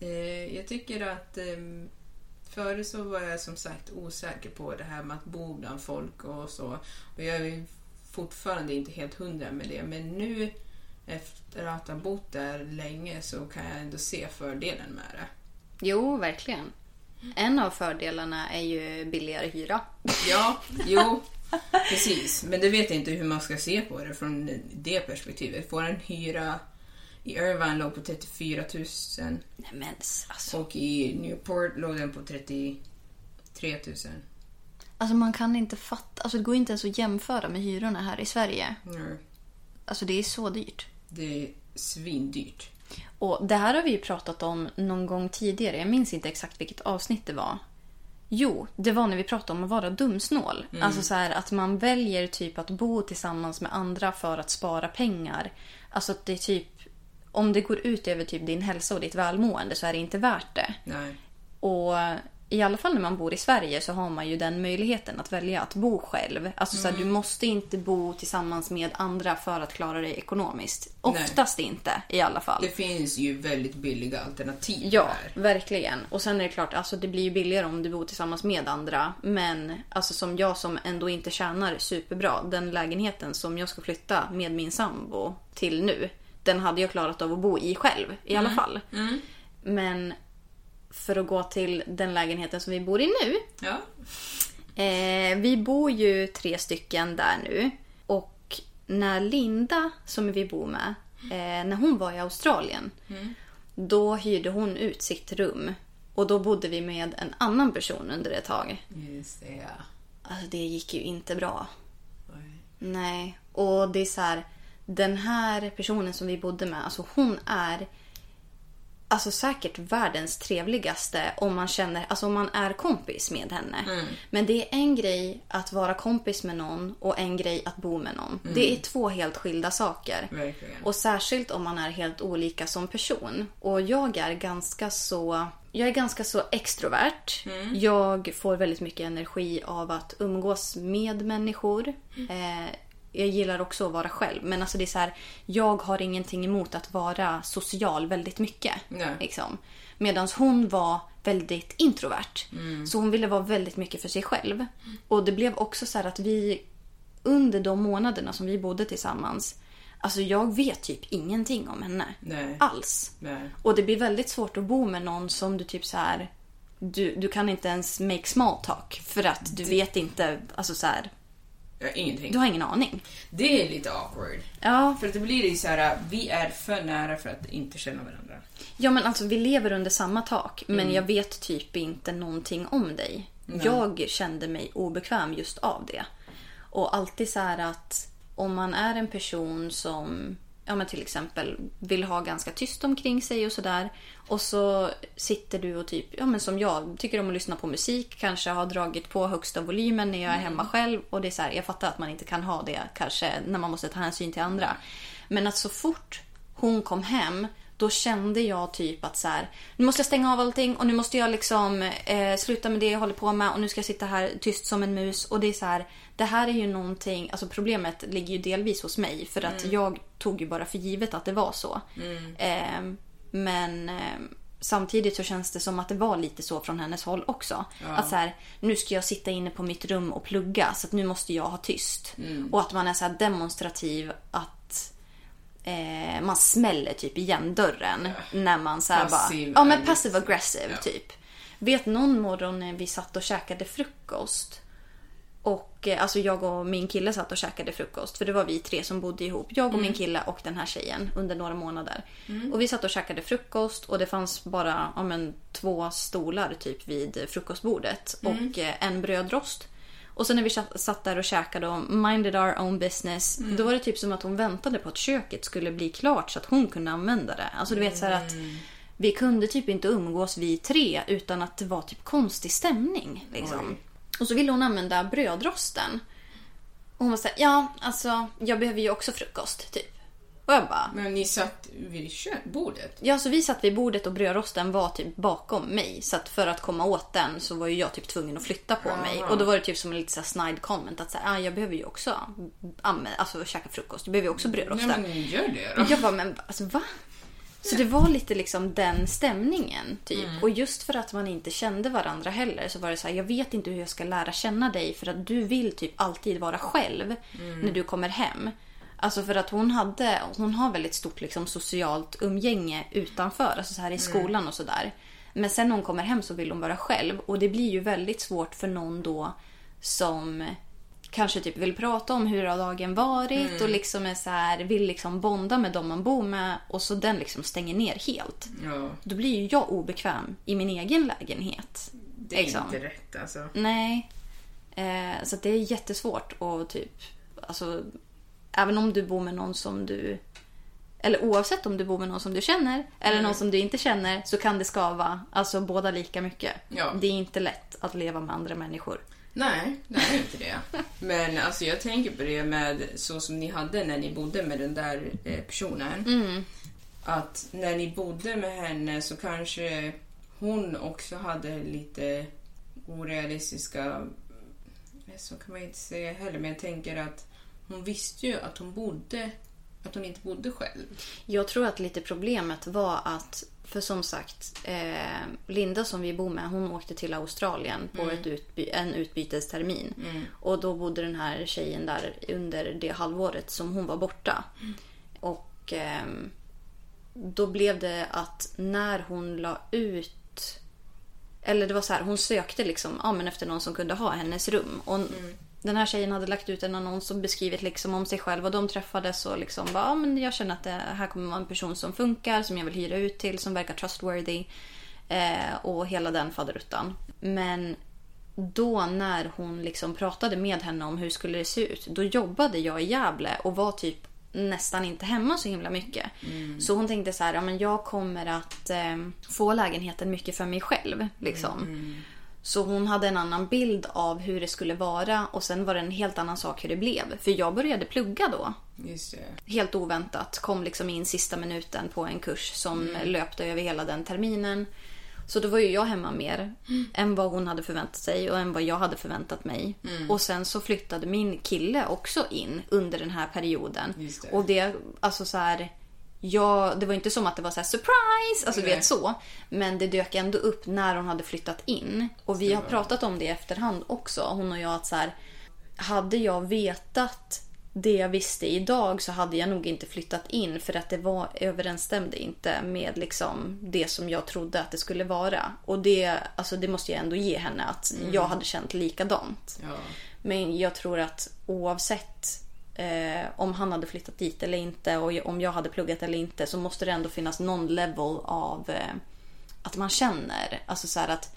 eh, jag tycker att eh, Före så var jag som sagt osäker på det här med att bo bland folk och så. Och jag är fortfarande inte helt hundra med det. Men nu efter att ha bott där länge så kan jag ändå se fördelen med det. Jo, verkligen. En av fördelarna är ju billigare hyra. Ja, jo, Precis, men det vet jag inte hur man ska se på det från det perspektivet. Får en hyra i Irvine låg på 34 000 Nej men alltså. och i Newport låg den på 33 000. Alltså man kan inte fatta. Alltså det går inte ens att jämföra med hyrorna här i Sverige. Mm. Alltså det är så dyrt. Det är svindyrt. Och det här har vi ju pratat om någon gång tidigare. Jag minns inte exakt vilket avsnitt det var. Jo, det var när vi pratade om att vara dumsnål. Alltså så här att man väljer typ att bo tillsammans med andra för att spara pengar. Alltså att det är typ... Om det går ut över typ din hälsa och ditt välmående så är det inte värt det. Nej. Och i alla fall när man bor i Sverige så har man ju den möjligheten att välja att bo själv. Alltså så här, du måste inte bo tillsammans med andra för att klara dig ekonomiskt. Oftast inte i alla fall. Det finns ju väldigt billiga alternativ Ja, här. verkligen. Och sen är det klart, alltså det blir ju billigare om du bor tillsammans med andra. Men alltså som jag som ändå inte tjänar superbra, den lägenheten som jag ska flytta med min sambo till nu, den hade jag klarat av att bo i själv i alla fall. Men för att gå till den lägenheten som vi bor i nu. Ja. Eh, vi bor ju tre stycken där nu. Och när Linda, som vi bor med, eh, när hon var i Australien. Då hyrde hon ut sitt rum. Och då bodde vi med en annan person under ett tag. Just det, ja. Alltså det gick ju inte bra. Oj. Nej. Och det är så här. Den här personen som vi bodde med, alltså hon är alltså säkert världens trevligaste om man känner, alltså om man är kompis med henne. Men det är en grej att vara kompis med någon och en grej att bo med någon. Det är två helt skilda saker. Verkligen. Och särskilt om man är helt olika som person. Och jag är ganska så... Jag är ganska så extrovert. Jag får väldigt mycket energi av att umgås med människor. Eh, jag gillar också att vara själv. Men alltså det är så här, jag har ingenting emot att vara social väldigt mycket. Nej. Liksom. Medan hon var väldigt introvert. Så hon ville vara väldigt mycket för sig själv. Och det blev också så här att vi under de månaderna som vi bodde tillsammans. Alltså jag vet typ ingenting om henne. Nej. Alls. Nej. Och det blir väldigt svårt att bo med någon som du typ så här. Du, du kan inte ens make small talk. För att du vet inte, alltså så här. Ja, ingenting. Du har ingen aning. Det är lite awkward. Ja, För att det blir det så här, vi är för nära för att inte känna varandra. Ja men alltså vi lever under samma tak men Mm. jag vet typ inte någonting om dig. Jag kände mig obekväm just av det. Och alltid så här att om man är en person som ja men till exempel vill ha ganska tyst omkring sig och sådär. Och så sitter du och typ, ja men som jag, tycker om att lyssna på musik. Kanske har dragit på högsta volymen när jag är hemma själv. Och det är så här, jag fattar att man inte kan ha det kanske när man måste ta hänsyn till andra. Men att så fort hon kom hem då kände jag typ att så här, nu måste jag stänga av allting och nu måste jag liksom eh, sluta med det jag håller på med och nu ska jag sitta här tyst som en mus. Och det är så här, det här är ju någonting, alltså problemet ligger ju delvis hos mig för att jag tog ju bara för givet att det var så. Eh, men eh, samtidigt så känns det som att det var lite så från hennes håll också. Att så här, nu ska jag sitta inne på mitt rum och plugga så att nu måste jag ha tyst. Och att man är så här demonstrativ att eh, man smäller typ igen dörren när man så här bara... Ja men aggressiv. passive aggressive Ja. typ. Vet någon morgon när vi satt och käkade frukost. Och eh, alltså jag och min kille satt och käkade frukost. För det var vi tre som bodde ihop. Jag och min kille och den här tjejen under några månader. Och vi satt och käkade frukost och det fanns bara ja, men, två stolar typ vid frukostbordet. Och eh, en brödrost. Och sen när vi satt- där och käkade och minded our own business. Då var det typ som att hon väntade på att köket skulle bli klart så att hon kunde använda det. Alltså du vet så här att vi kunde typ inte umgås vi tre utan att det var typ konstig stämning. Liksom. Och så ville hon använda brödrosten. Och hon var såhär, ja alltså jag behöver ju också frukost typ. Och jag bara, Men ni satt vid köksbordet? ja så vi satt vid bordet och brödrosten var typ bakom mig. Så att för att komma åt den så var ju jag typ tvungen att flytta på mig. Och då var det typ som en lite så här snide comment att säga, ah, jag behöver ju också använda, alltså käka frukost. Jag behöver ju också brödrosten. Nej men gör det då. Jag bara, men alltså va? Så det var lite liksom den stämningen typ. Och just för att man inte kände varandra heller så var det så här, jag vet inte hur jag ska lära känna dig för att du vill typ alltid vara själv när du kommer hem. Alltså för att hon hade, hon har väldigt stort liksom socialt umgänge utanför, alltså så här i skolan och sådär. Men sen när hon kommer hem så vill hon vara själv och det blir ju väldigt svårt för någon då som kanske typ vill prata om hur har dagen varit och liksom är så här, vill liksom bonda med dem man bor med och så den liksom stänger ner helt. Ja, Då blir ju jag obekväm i min egen lägenhet. det är Liksom. inte rätt alltså. Nej. Eh, så det är jättesvårt att typ, alltså, även om du bor med någon som du, eller oavsett om du bor med någon som du känner eller någon som du inte känner så kan det skava, alltså båda lika mycket. Ja. Det är inte lätt att leva med andra människor. Nej, det är inte det. Men alltså jag tänker på det med så som ni hade när ni bodde med den där eh, personen. Att när ni bodde med henne så kanske hon också hade lite orealistiska... Så kan man inte säga heller, men jag tänker att hon visste ju att hon bodde att hon inte bodde själv. Jag tror att lite problemet var att, för som sagt, eh, Linda som vi bor med, hon åkte till Australien på ett utby- en utbytestermin. Och då bodde den här tjejen där under det halvåret som hon var borta. Och ehm, då blev det att när hon la ut eller det var så här, hon sökte liksom, ja, men efter någon som kunde ha hennes rum. Och Den här tjejen hade lagt ut en annons och beskrivit liksom om sig själv och de träffades och liksom bara, ja, men jag känner att det här kommer vara en person som funkar, som jag vill hyra ut till, som verkar trustworthy. Eh, och hela den faderuttan. Men då när hon liksom pratade med henne om hur skulle det se ut, då jobbade jag i Gävle och var typ nästan inte hemma så himla mycket. Så hon tänkte så här, ja men jag kommer att eh, få lägenheten mycket för mig själv. Liksom. Så hon hade en annan bild av hur det skulle vara och sen var det en helt annan sak hur det blev. För jag började plugga då. Helt oväntat. Kom liksom in sista minuten på en kurs som löpte över hela den terminen. Så då var ju jag hemma mer än vad hon hade förväntat sig och än vad jag hade förväntat mig. Och sen så flyttade min kille också in under den här perioden. Det. Och det, alltså så här... Ja, det var inte som att det var så här surprise, alltså du vet så. Men det dök ändå upp när hon hade flyttat in. Och vi har pratat om det i efterhand också, hon och jag, att så här, hade jag vetat det jag visste idag så hade jag nog inte flyttat in för att det var, överensstämde inte med liksom det som jag trodde att det skulle vara. Och det, alltså det måste jag ändå ge henne att jag hade känt likadant. Ja. Men jag tror att oavsett eh, om han hade flyttat dit eller inte och om jag hade pluggat eller inte så måste det ändå finnas någon level av eh, att man känner. Alltså så här att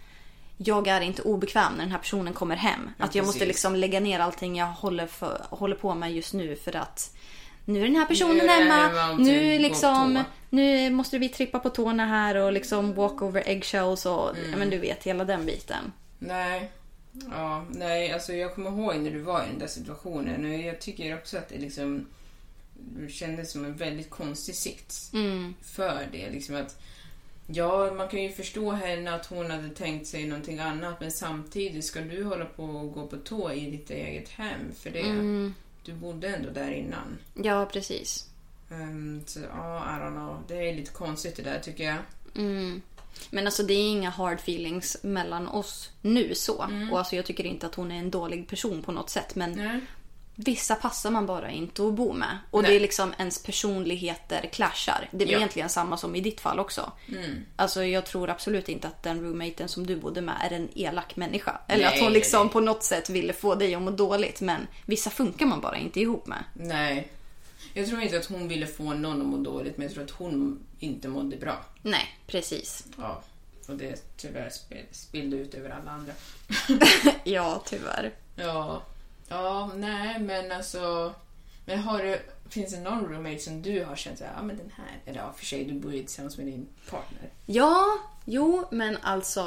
jag är inte obekväm när den här personen kommer hem. att jag måste precis. liksom lägga ner allting jag håller, för, håller på med just nu för att nu är den här personen hemma. Nu, liksom, nu måste vi trippa på tårna här och liksom walk over eggshells och Mm. ja, men du vet hela den biten. Nej. Ja, nej, alltså jag kommer ihåg när du var i den där situationen och jag tycker också att det liksom du kändes som en väldigt konstig sits för det. Liksom att, ja, man kan ju förstå henne att hon hade tänkt sig någonting annat men samtidigt ska du hålla på och gå på tå i ditt eget hem för det. Du bodde ändå där innan. Ja, precis. Ehm, så ja, I don't know. Det är lite konstigt det där tycker jag. Men alltså det är inga hard feelings mellan oss nu så. Och alltså jag tycker inte att hon är en dålig person på något sätt. Men Nej. vissa passar man bara inte att bo med. Och Nej. det är liksom ens personligheter clashar. Det är Ja. egentligen samma som i ditt fall också. Alltså jag tror absolut inte att den roommaten som du bodde med är en elak människa. Eller Nej, att hon liksom på något sätt ville få dig att må dåligt. Men vissa funkar man bara inte ihop med. Nej. Jag tror inte att hon ville få någon att må dåligt men jag tror att hon inte mådde bra. Nej, precis. Ja. Och det tyvärr spillde ut över alla andra. Ja, tyvärr. Ja. Ja, nej men alltså. Men har du, finns det någon roommate som du har känt såhär, ja men den här, eller ja för sig du bor ju tillsammans med din partner. Ja, jo, men alltså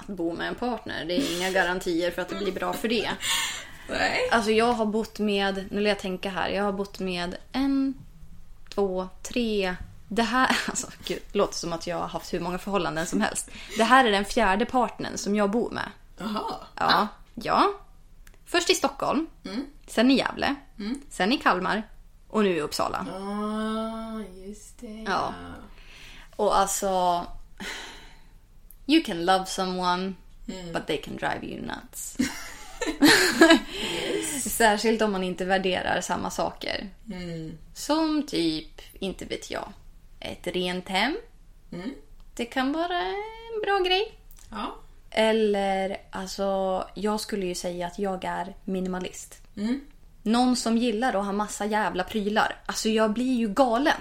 att bo med en partner, det är inga garantier för att det blir bra för det. Nej. Alltså jag har bott med, nu vill jag tänka här, jag har bott med en, två, tre, det här, alltså gud, det låter som att jag har haft hur många förhållanden som helst. Det här är den fjärde partnern som jag bor med. Jaha. Ja. Ja. Först i Stockholm, sen i Gävle, sen i Kalmar och nu i Uppsala. Ah, just det. Ja. Och alltså... You can love someone, but they can drive you nuts. Särskilt om man inte värderar samma saker. Som typ, inte vet jag, ett rent hem. Det kan vara en bra grej. Ja. Eller, alltså, jag skulle ju säga att jag är minimalist. Någon som gillar att ha massa jävla prylar. Alltså jag blir ju galen.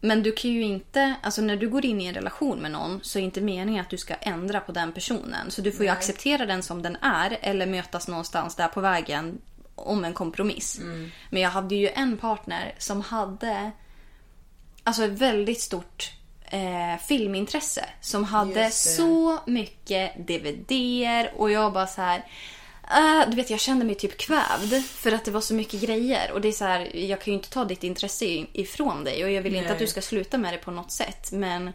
Men du kan ju inte, alltså när du går in i en relation med någon så är inte meningen att du ska ändra på den personen. Så du får ju acceptera den som den är eller mötas någonstans där på vägen om en kompromiss. Men jag hade ju en partner som hade alltså ett väldigt stort eh, filmintresse. Som hade så mycket DVDer och jag bara så här. Eh, du vet jag kände mig typ kvävd för att det var så mycket grejer. Och det är så här, jag kan ju inte ta ditt intresse ifrån dig och jag vill inte Nej. att du ska sluta med det på något sätt. Men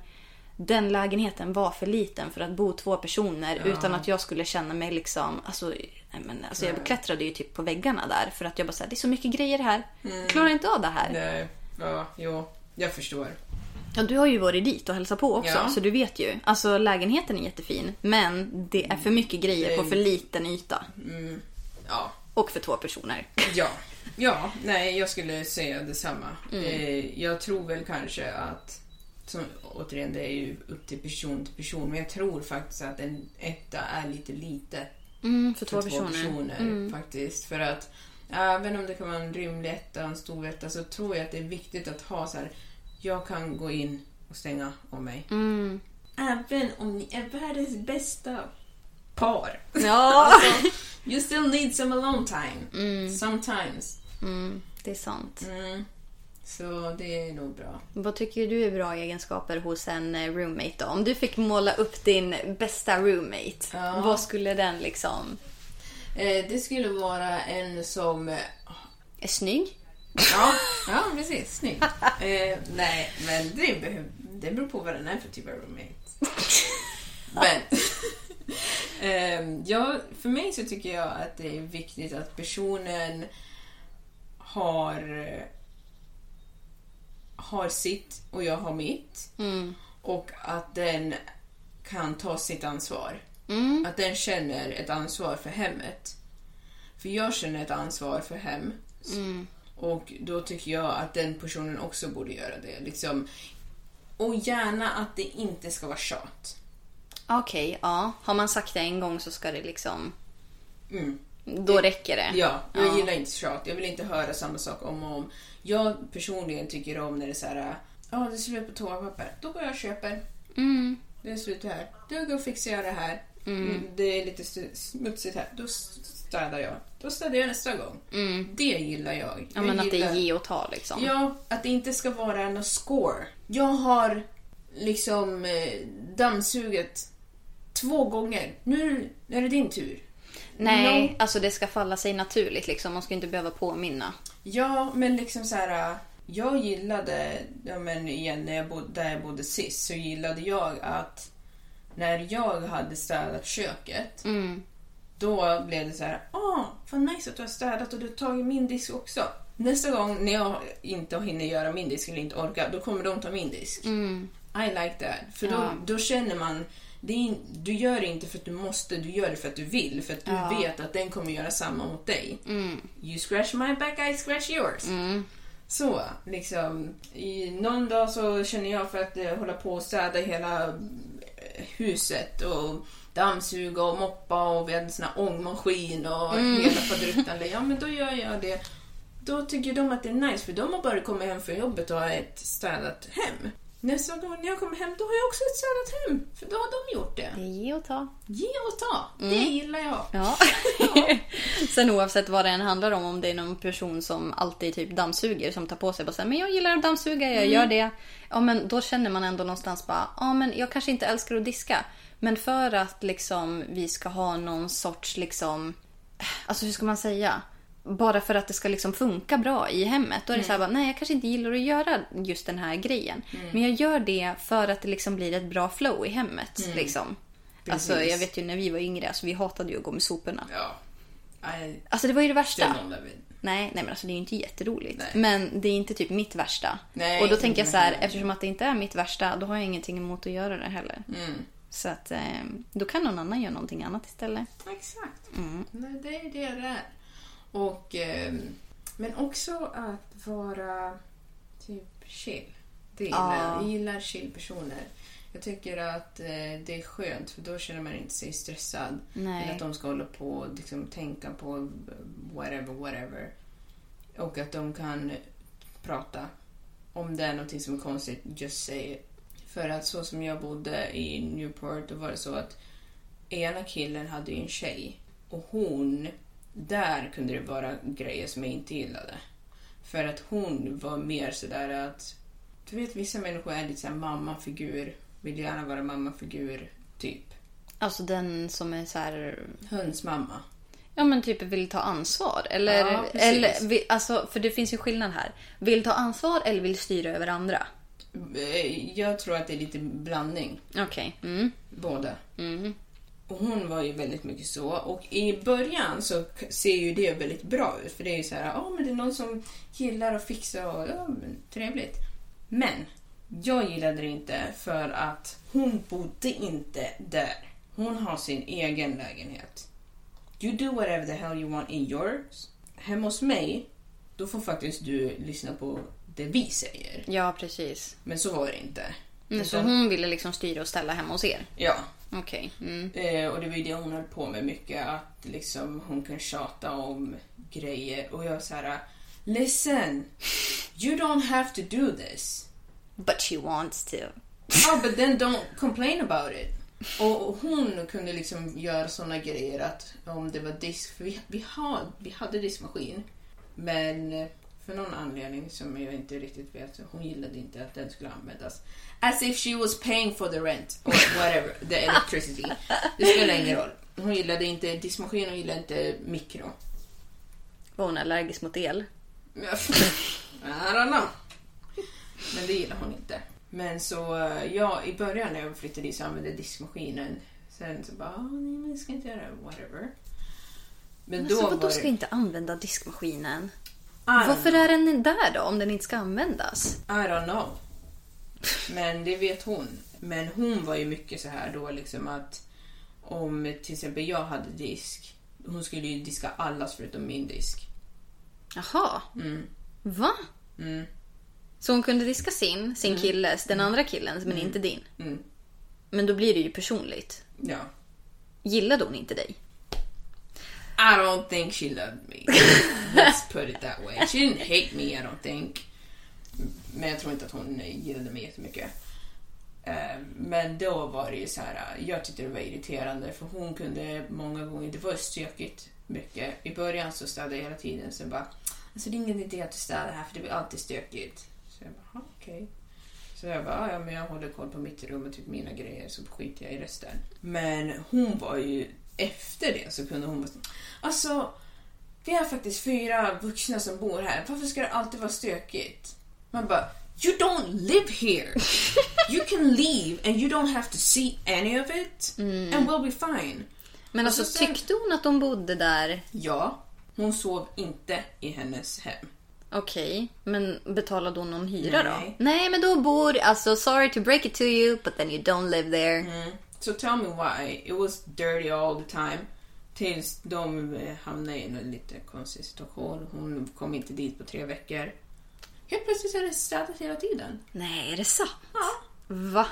den lägenheten var för liten för att bo två personer utan att jag skulle känna mig liksom... Alltså, men, alltså jag klättrade ju typ på väggarna där för att jag bara såhär, det är så mycket grejer här. Jag klarar inte av det här. Nej, ja, jo, jag förstår. Ja, du har ju varit dit och hälsat på också Ja. så du vet ju. Alltså lägenheten är jättefin men det är för mycket grejer på för liten yta. Ja, Och för två personer. ja, ja, nej, jag skulle säga detsamma. Mm. Eh, jag tror väl kanske att, som, återigen, det är ju upp till person till person, men jag tror faktiskt att en etta är lite lite Mm, för för två personer. Mm. faktiskt. För att även om det kan vara en rymlig etta och en stor etta så tror jag att det är viktigt att ha så här. Jag kan gå in och stänga om mig. Mm. Även om ni är världens bästa par. Ja, Alltså, you still need some alone time. Sometimes. mm, det är sant. Mm. Så det är nog bra. Vad tycker du är bra egenskaper hos en eh, roommate då? Om du fick måla upp din bästa roommate, Ja. vad skulle den liksom... Eh, det skulle vara en som... Är snygg? Ja, ja precis. Snygg. Eh, nej, men det, behöv, det beror på vad den är för typ av roommate. Men... eh, ja, för mig så tycker jag att det är viktigt att personen har har sitt och jag har mitt. Och att den kan ta sitt ansvar. Att den känner ett ansvar för hemmet. För jag känner ett ansvar för hem. Och då tycker jag att den personen också borde göra det. Liksom. Och gärna att det inte ska vara tjat. Okej, ja. Har man sagt det en gång så ska det liksom... Mm. Då räcker det. Ja, jag gillar inte tjat. Jag vill inte höra samma sak om och om. Jag personligen tycker om när det är så här. Ja, det är slut på toapapper. Då går jag och köper. Mm. Det är slut här. Då går och fixar jag det här. Mm, Det är lite smutsigt här. Då städar jag. Då städar jag nästa gång. Det gillar jag. Ja, jag men att det gillar... är ge och ta liksom. Ja, att det inte ska vara en score. Jag har liksom eh, dammsugit två gånger. Nu är det din tur. Nej, No. alltså det ska falla sig naturligt liksom. Man ska inte behöva påminna. Ja, men liksom så här. Jag gillade, ja men igen när jag bodde, där jag bodde sist, så gillade jag att när jag hade städat köket, då blev det så här, ah, vad nice att du har städat och du har tagit min disk också. Nästa gång när jag inte hinner göra min disk eller inte orkar, då kommer de ta min disk. I like that. För då, då känner man, det är, du gör det inte för att du måste, du gör det för att du vill. För att du vet att den kommer göra samma mot dig. You scratch my back, I scratch yours. Så, liksom. I någon dag så känner jag för att eh, hålla på och städa hela huset och dammsuga och moppa och vi hade en sån här ångmaskin och hela faderuttan. Ja, men då gör jag det. Då tycker de att det är nice för de har bara kommit hem från jobbet och har ett städat hem. Nästa gång när jag kommer hem då har jag också ett städat hem. För då har de gjort det. Det är ge och ta. Ge och ta. Det gillar jag. Ja. Sen oavsett vad det än handlar om, om det är någon person som alltid typ dammsuger som tar på sig så här, men jag gillar att dammsuga, jag gör det. Ja men då känner man ändå någonstans bara, ja men jag kanske inte älskar att diska. Men för att liksom vi ska ha någon sorts liksom, alltså hur ska man säga? Bara för att det ska liksom funka bra i hemmet. Då är det så här, bara, nej jag kanske inte gillar att göra just den här grejen. Men jag gör det för att det liksom blir ett bra flow i hemmet. Liksom. Alltså jag vet ju när vi var yngre, alltså, vi hatade ju att gå med soporna. Ja. I Alltså det var ju det värsta. Nej, nej men alltså det är ju inte jätteroligt. Nej. Men det är inte typ mitt värsta. Nej, och då tänker jag så här, eftersom att det inte är mitt värsta, då har jag ingenting emot att göra det heller. Mm. Så att eh, då kan någon annan göra någonting annat istället. Exakt. Nej, det är det det är. Och, ehm, men också att vara typ chill. Det gillar Ja. jag. Jag gillar chill-personer. Jag tycker att eh, det är skönt för då känner man inte sig stressad. Nej. Att de ska hålla på och liksom, tänka på whatever, whatever. Och att de kan prata. Om det är något som är konstigt, just say it. För att så som jag bodde i Newport, då var det så att ena killen hade ju en tjej. Och hon, där kunde det vara grejer som jag inte gillade. För att hon var mer sådär att... Du vet, vissa människor är lite såhär mammafigur. Vill gärna vara mammafigur, typ. Alltså den som är så här... Hönsmamma. Ja men typ vill ta ansvar. Eller, Ja, eller vill, alltså, för det finns ju skillnad här. Vill ta ansvar eller vill styra över andra. Eh, Jag tror att det är lite blandning. Okej. Mm. Båda. Och hon var ju väldigt mycket så. Och i början så ser ju det väldigt bra ut. För det är ju så här, ja men det är någon som gillar att fixa och ja, men, trevligt. Men jag gillade det inte för att hon bodde inte där. Hon har sin egen lägenhet. You do whatever the hell you want in yours. Hemma hos mig, då får faktiskt du lyssna på det vi säger. Ja precis. Men så var det inte. Men så hon ville liksom styra och ställa hemma hos er? Ja, Okej. Mm. Eh, och det var ju det hon höll på med mycket, att liksom hon kan tjata om grejer. Och jag så här, listen, you don't have to do this. But she wants to. Oh, but then don't complain about it. Och hon kunde liksom göra såna grejer att om det var disk, för vi, vi, har, vi hade diskmaskin. Men eh, för någon anledning som jag inte riktigt vet, hon gillade inte att den skulle användas. As if she was paying for the rent or whatever, the electricity. Det spelar ingen roll. Hon gillade inte diskmaskin, hon gillade inte mikro. Var hon allergisk mot el? I don't know. Men det gillar hon inte. Men så, ja, i början när jag flyttade dit så använde jag diskmaskinen. Sen så bara, "Ah, nej men jag ska inte göra det, whatever. Men Alltså, då vadå var ska det... inte använda diskmaskinen? Varför know. är den där då om den inte ska användas? I don't know. Men det vet hon. Men hon var ju mycket så här då liksom att om till exempel jag hade disk, hon skulle ju diska allas förutom min disk. Jaha. Va? Mm. Så hon kunde diska sin, sin killes, den andra killens, men inte din? Mm. Men då blir det ju personligt. Ja. Gillade hon inte dig? I don't think she loved me. Let's put it that way. She didn't hate me, I don't think. Men jag tror inte att hon gillade mig jättemycket. Eh, men då var det ju så här, eh, jag tyckte det var irriterande för hon kunde många gånger, det var stökigt mycket. I början så städade jag hela tiden, sen bara, alltså det är ingen idé att du städar här för det blir alltid stökigt. Så jag bara, okej. okej. Så jag bara, ja men jag håller koll på mitt rum och typ mina grejer så skiter jag i resten. Men hon var ju, efter det så kunde hon vara så- alltså vi är faktiskt fyra vuxna som bor här. Varför ska det alltid vara stökigt? Man bara, you don't live here. You can leave and you don't have to see any of it. And we'll be fine. Men alltså så sen- tyckte hon att de bodde där? Ja, hon sov inte i hennes hem. Okej, men betalade hon någon hyra Nej. då? Nej, men då bor, alltså sorry to break it to you, but then you don't live there. So tell me why. It was dirty all the time. Tills de eh, hamnade i en lite konstig situation. Hon kom inte dit på tre veckor. Helt plötsligt är det städat hela tiden. Nej, är det sant? Ja. Va?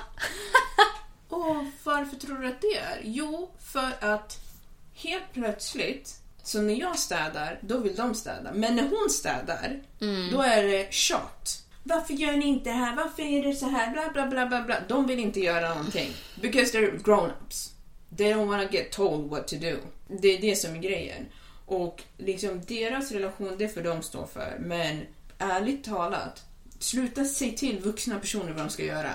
Och varför tror du att det är? Jo, för att helt plötsligt, så när jag städar, då vill de städa. Men när hon städar, då är det tjat. Varför gör ni inte det här? Varför är det så här? Bla, bla, bla, bla, bla. De vill inte göra någonting. Because they're grown-ups. They don't wanna get told what to do. Det är det som är grejen. Och liksom deras relation, det får de stå för. Men ärligt talat, sluta säga till vuxna personer vad de ska göra.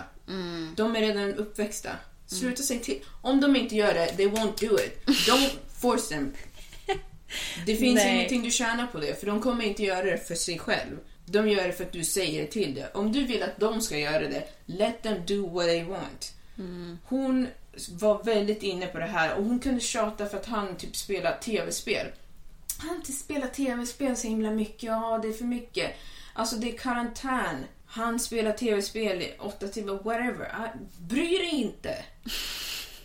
De är redan uppväxta. Sluta säga till. Om de inte gör det, they won't do it. Don't force them. Det finns Nej. ingenting du tjänar på det, för de kommer inte göra det för sig själv. De gör det för att du säger till det. Om du vill att de ska göra det, let them do what they want. Hon var väldigt inne på det här och hon kunde tjata för att han typ spelar tv-spel. Han inte spelat tv-spel så himla mycket, ja det är för mycket. Alltså det är karantän. Han spelar tv-spel i åtta timmar, whatever. Ah, Bry dig inte.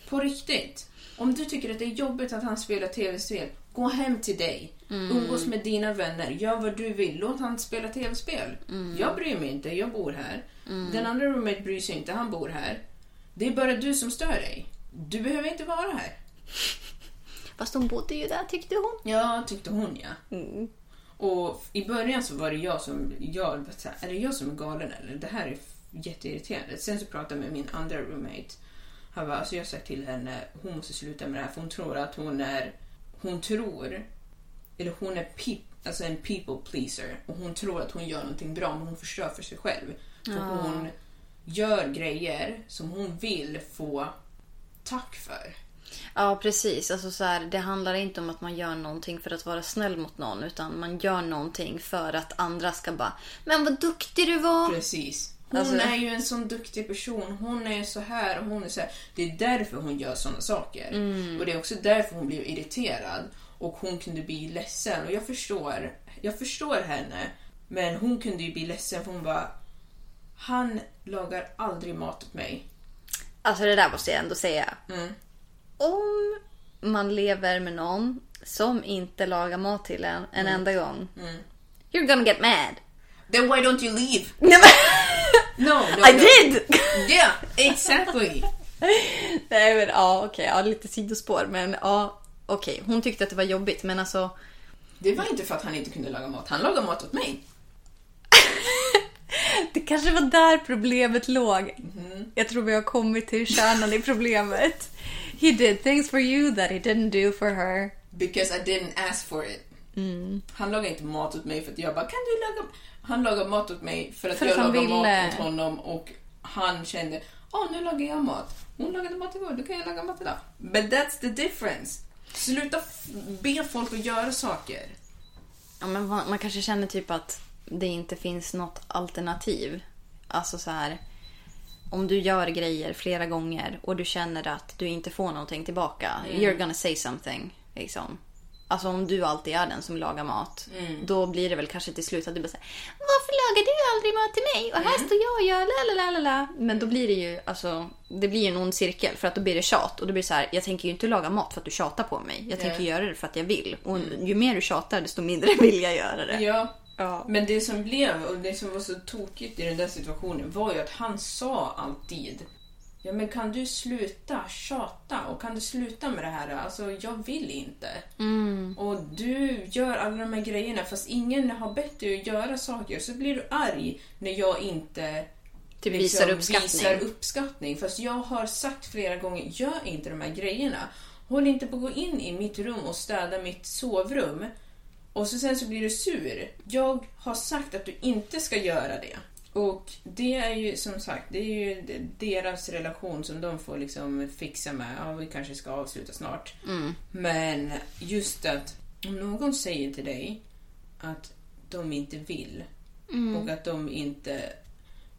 På riktigt. Om du tycker att det är jobbigt att han spelar tv-spel, gå hem till dig. Umgås med dina vänner, gör vad du vill. Låt han spela tv-spel. Jag bryr mig inte, jag bor här. Den andra roommate bryr sig inte, han bor här. Det är bara du som stör dig. Du behöver inte vara här. Fast hon bodde ju där tyckte hon. Ja, tyckte hon ja. Och i början så var det jag som, jag, så här, är det jag som är galen eller? Det här är jätteirriterande. Sen så pratade jag med min andra roommate. Han bara, alltså jag har sagt till henne, hon måste sluta med det här för hon tror att hon är, hon tror, eller hon är peop, alltså en people pleaser och hon tror att hon gör någonting bra men hon förstör för sig själv. För hon gör grejer som hon vill få tack för. Ja, precis. Alltså, så här, det handlar inte om att man gör någonting för att vara snäll mot någon. Utan man gör någonting för att andra ska bara Men vad duktig du var! Precis. Hon Alltså- är ju en sån duktig person. Hon är så här och hon är så här. Det är därför hon gör såna saker. Och det är också därför hon blir irriterad. Och hon kunde bli ledsen. Och jag förstår. Jag förstår henne. Men hon kunde ju bli ledsen för hon bara... Han lagar aldrig mat åt mig. Alltså det där måste jag ändå säga. Mm. Om man lever med någon som inte lagar mat till en en Mm. enda gång. You're gonna get mad. Then why don't you leave? No, no, I no. did! Yeah, exactly. Nej men ja okej, ja, lite sidospår. Men ja okej, hon tyckte att det var jobbigt. Men alltså Det var inte för att han inte kunde laga mat. Han lagar mat åt mig. det kanske var där problemet låg. Mm-hmm. Jag tror vi har kommit till kärnan i problemet. He did things for you that he didn't do for her. Because I didn't ask for it. Han lagar inte mat åt mig för att jag bara, kan du laga... Han lagar mat åt mig för att För jag han lagar mat ville. åt honom och han kände, åh nu lagar jag mat. Hon lagade mat igår, då kan jag laga mat idag. But that's the difference. Sluta be folk att göra saker. Ja, men man, kanske känner typ att det inte finns något alternativ. Alltså så här. Om du gör grejer flera gånger och du känner att du inte får någonting tillbaka. You're gonna say something. Liksom. Alltså om du alltid är den som lagar mat. Då blir det väl kanske till slut att du bara säger Varför lagar du aldrig mat till mig? Och här står jag och gör la la la la Men då blir det ju alltså Det blir en ond cirkel för att då blir det tjat. Och då blir det så här Jag tänker ju inte laga mat för att du tjatar på mig. Jag tänker Nej. göra det för att jag vill. Och ju mer du tjatar desto mindre vill jag göra det. Ja. Ja. Men det som blev, och det som var så tokigt i den där situationen var ju att han sa alltid Ja men kan du sluta tjata och kan du sluta med det här? Alltså jag vill inte. Och du gör alla de här grejerna fast ingen har bett dig att göra saker. Så blir du arg när jag inte Typ visar uppskattning. visar uppskattning. Fast jag har sagt flera gånger, gör inte de här grejerna. Håll inte på att gå in i mitt rum och städa mitt sovrum. Och så sen så blir du sur. Jag har sagt att du inte ska göra det. Och det är ju som sagt, det är ju deras relation som de får liksom fixa med. Ja, vi kanske ska avsluta snart. Men just att om någon säger till dig att de inte vill och att de inte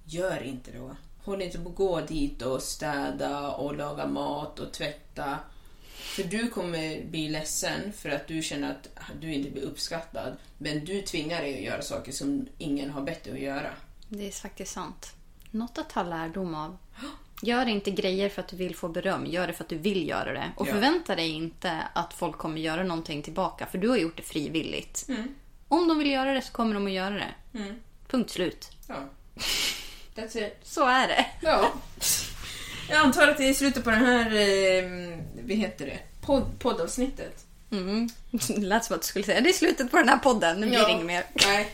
gör inte då. Håll inte på att gå dit och städa och laga mat och tvätta. För du kommer bli ledsen för att du känner att du inte blir uppskattad. Men du tvingar dig att göra saker som ingen har bett dig att göra. Det är faktiskt sant. Något att ta lärdom av. Gör inte grejer för att du vill få beröm. Gör det för att du vill göra det. Och Ja. förvänta dig inte att folk kommer göra någonting tillbaka. För du har gjort det frivilligt. Om de vill göra det så kommer de att göra det. Punkt slut. Ja. That's it. Så är det. Ja. Jag antar att det är slutet på den här, eh, vad heter det, Podd, poddavsnittet. Mm. Det lät som att du skulle säga det är slutet på den här podden. Nu blir det inget mer. Nej.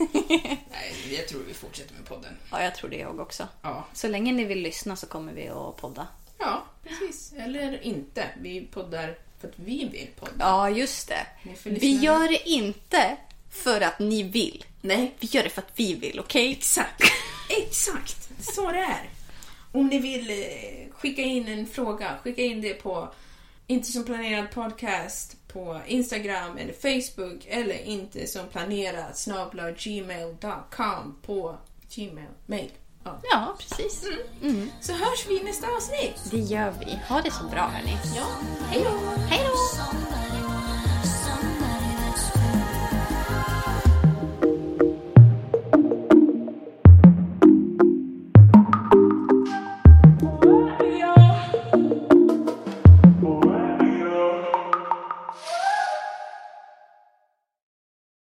Nej, jag tror vi fortsätter med podden. Ja, jag tror det jag också. Ja. Så länge ni vill lyssna så kommer vi att podda. Ja, precis. Eller inte. Vi poddar för att vi vill podda. Ja, just det. Vi gör det inte för att ni vill. Nej, Vi gör det för att vi vill, okej? exakt. Exakt. Så det är. Om ni vill eh, skicka in en fråga, skicka in det på inte som planerad podcast på Instagram eller Facebook eller inte som planerat snabla gmail.com på gmail. Mail. Ja. Ja, precis. Så hörs vi i nästa avsnitt. Det gör vi. Ha det så bra, hörni. Ja. Hej då! Hej då!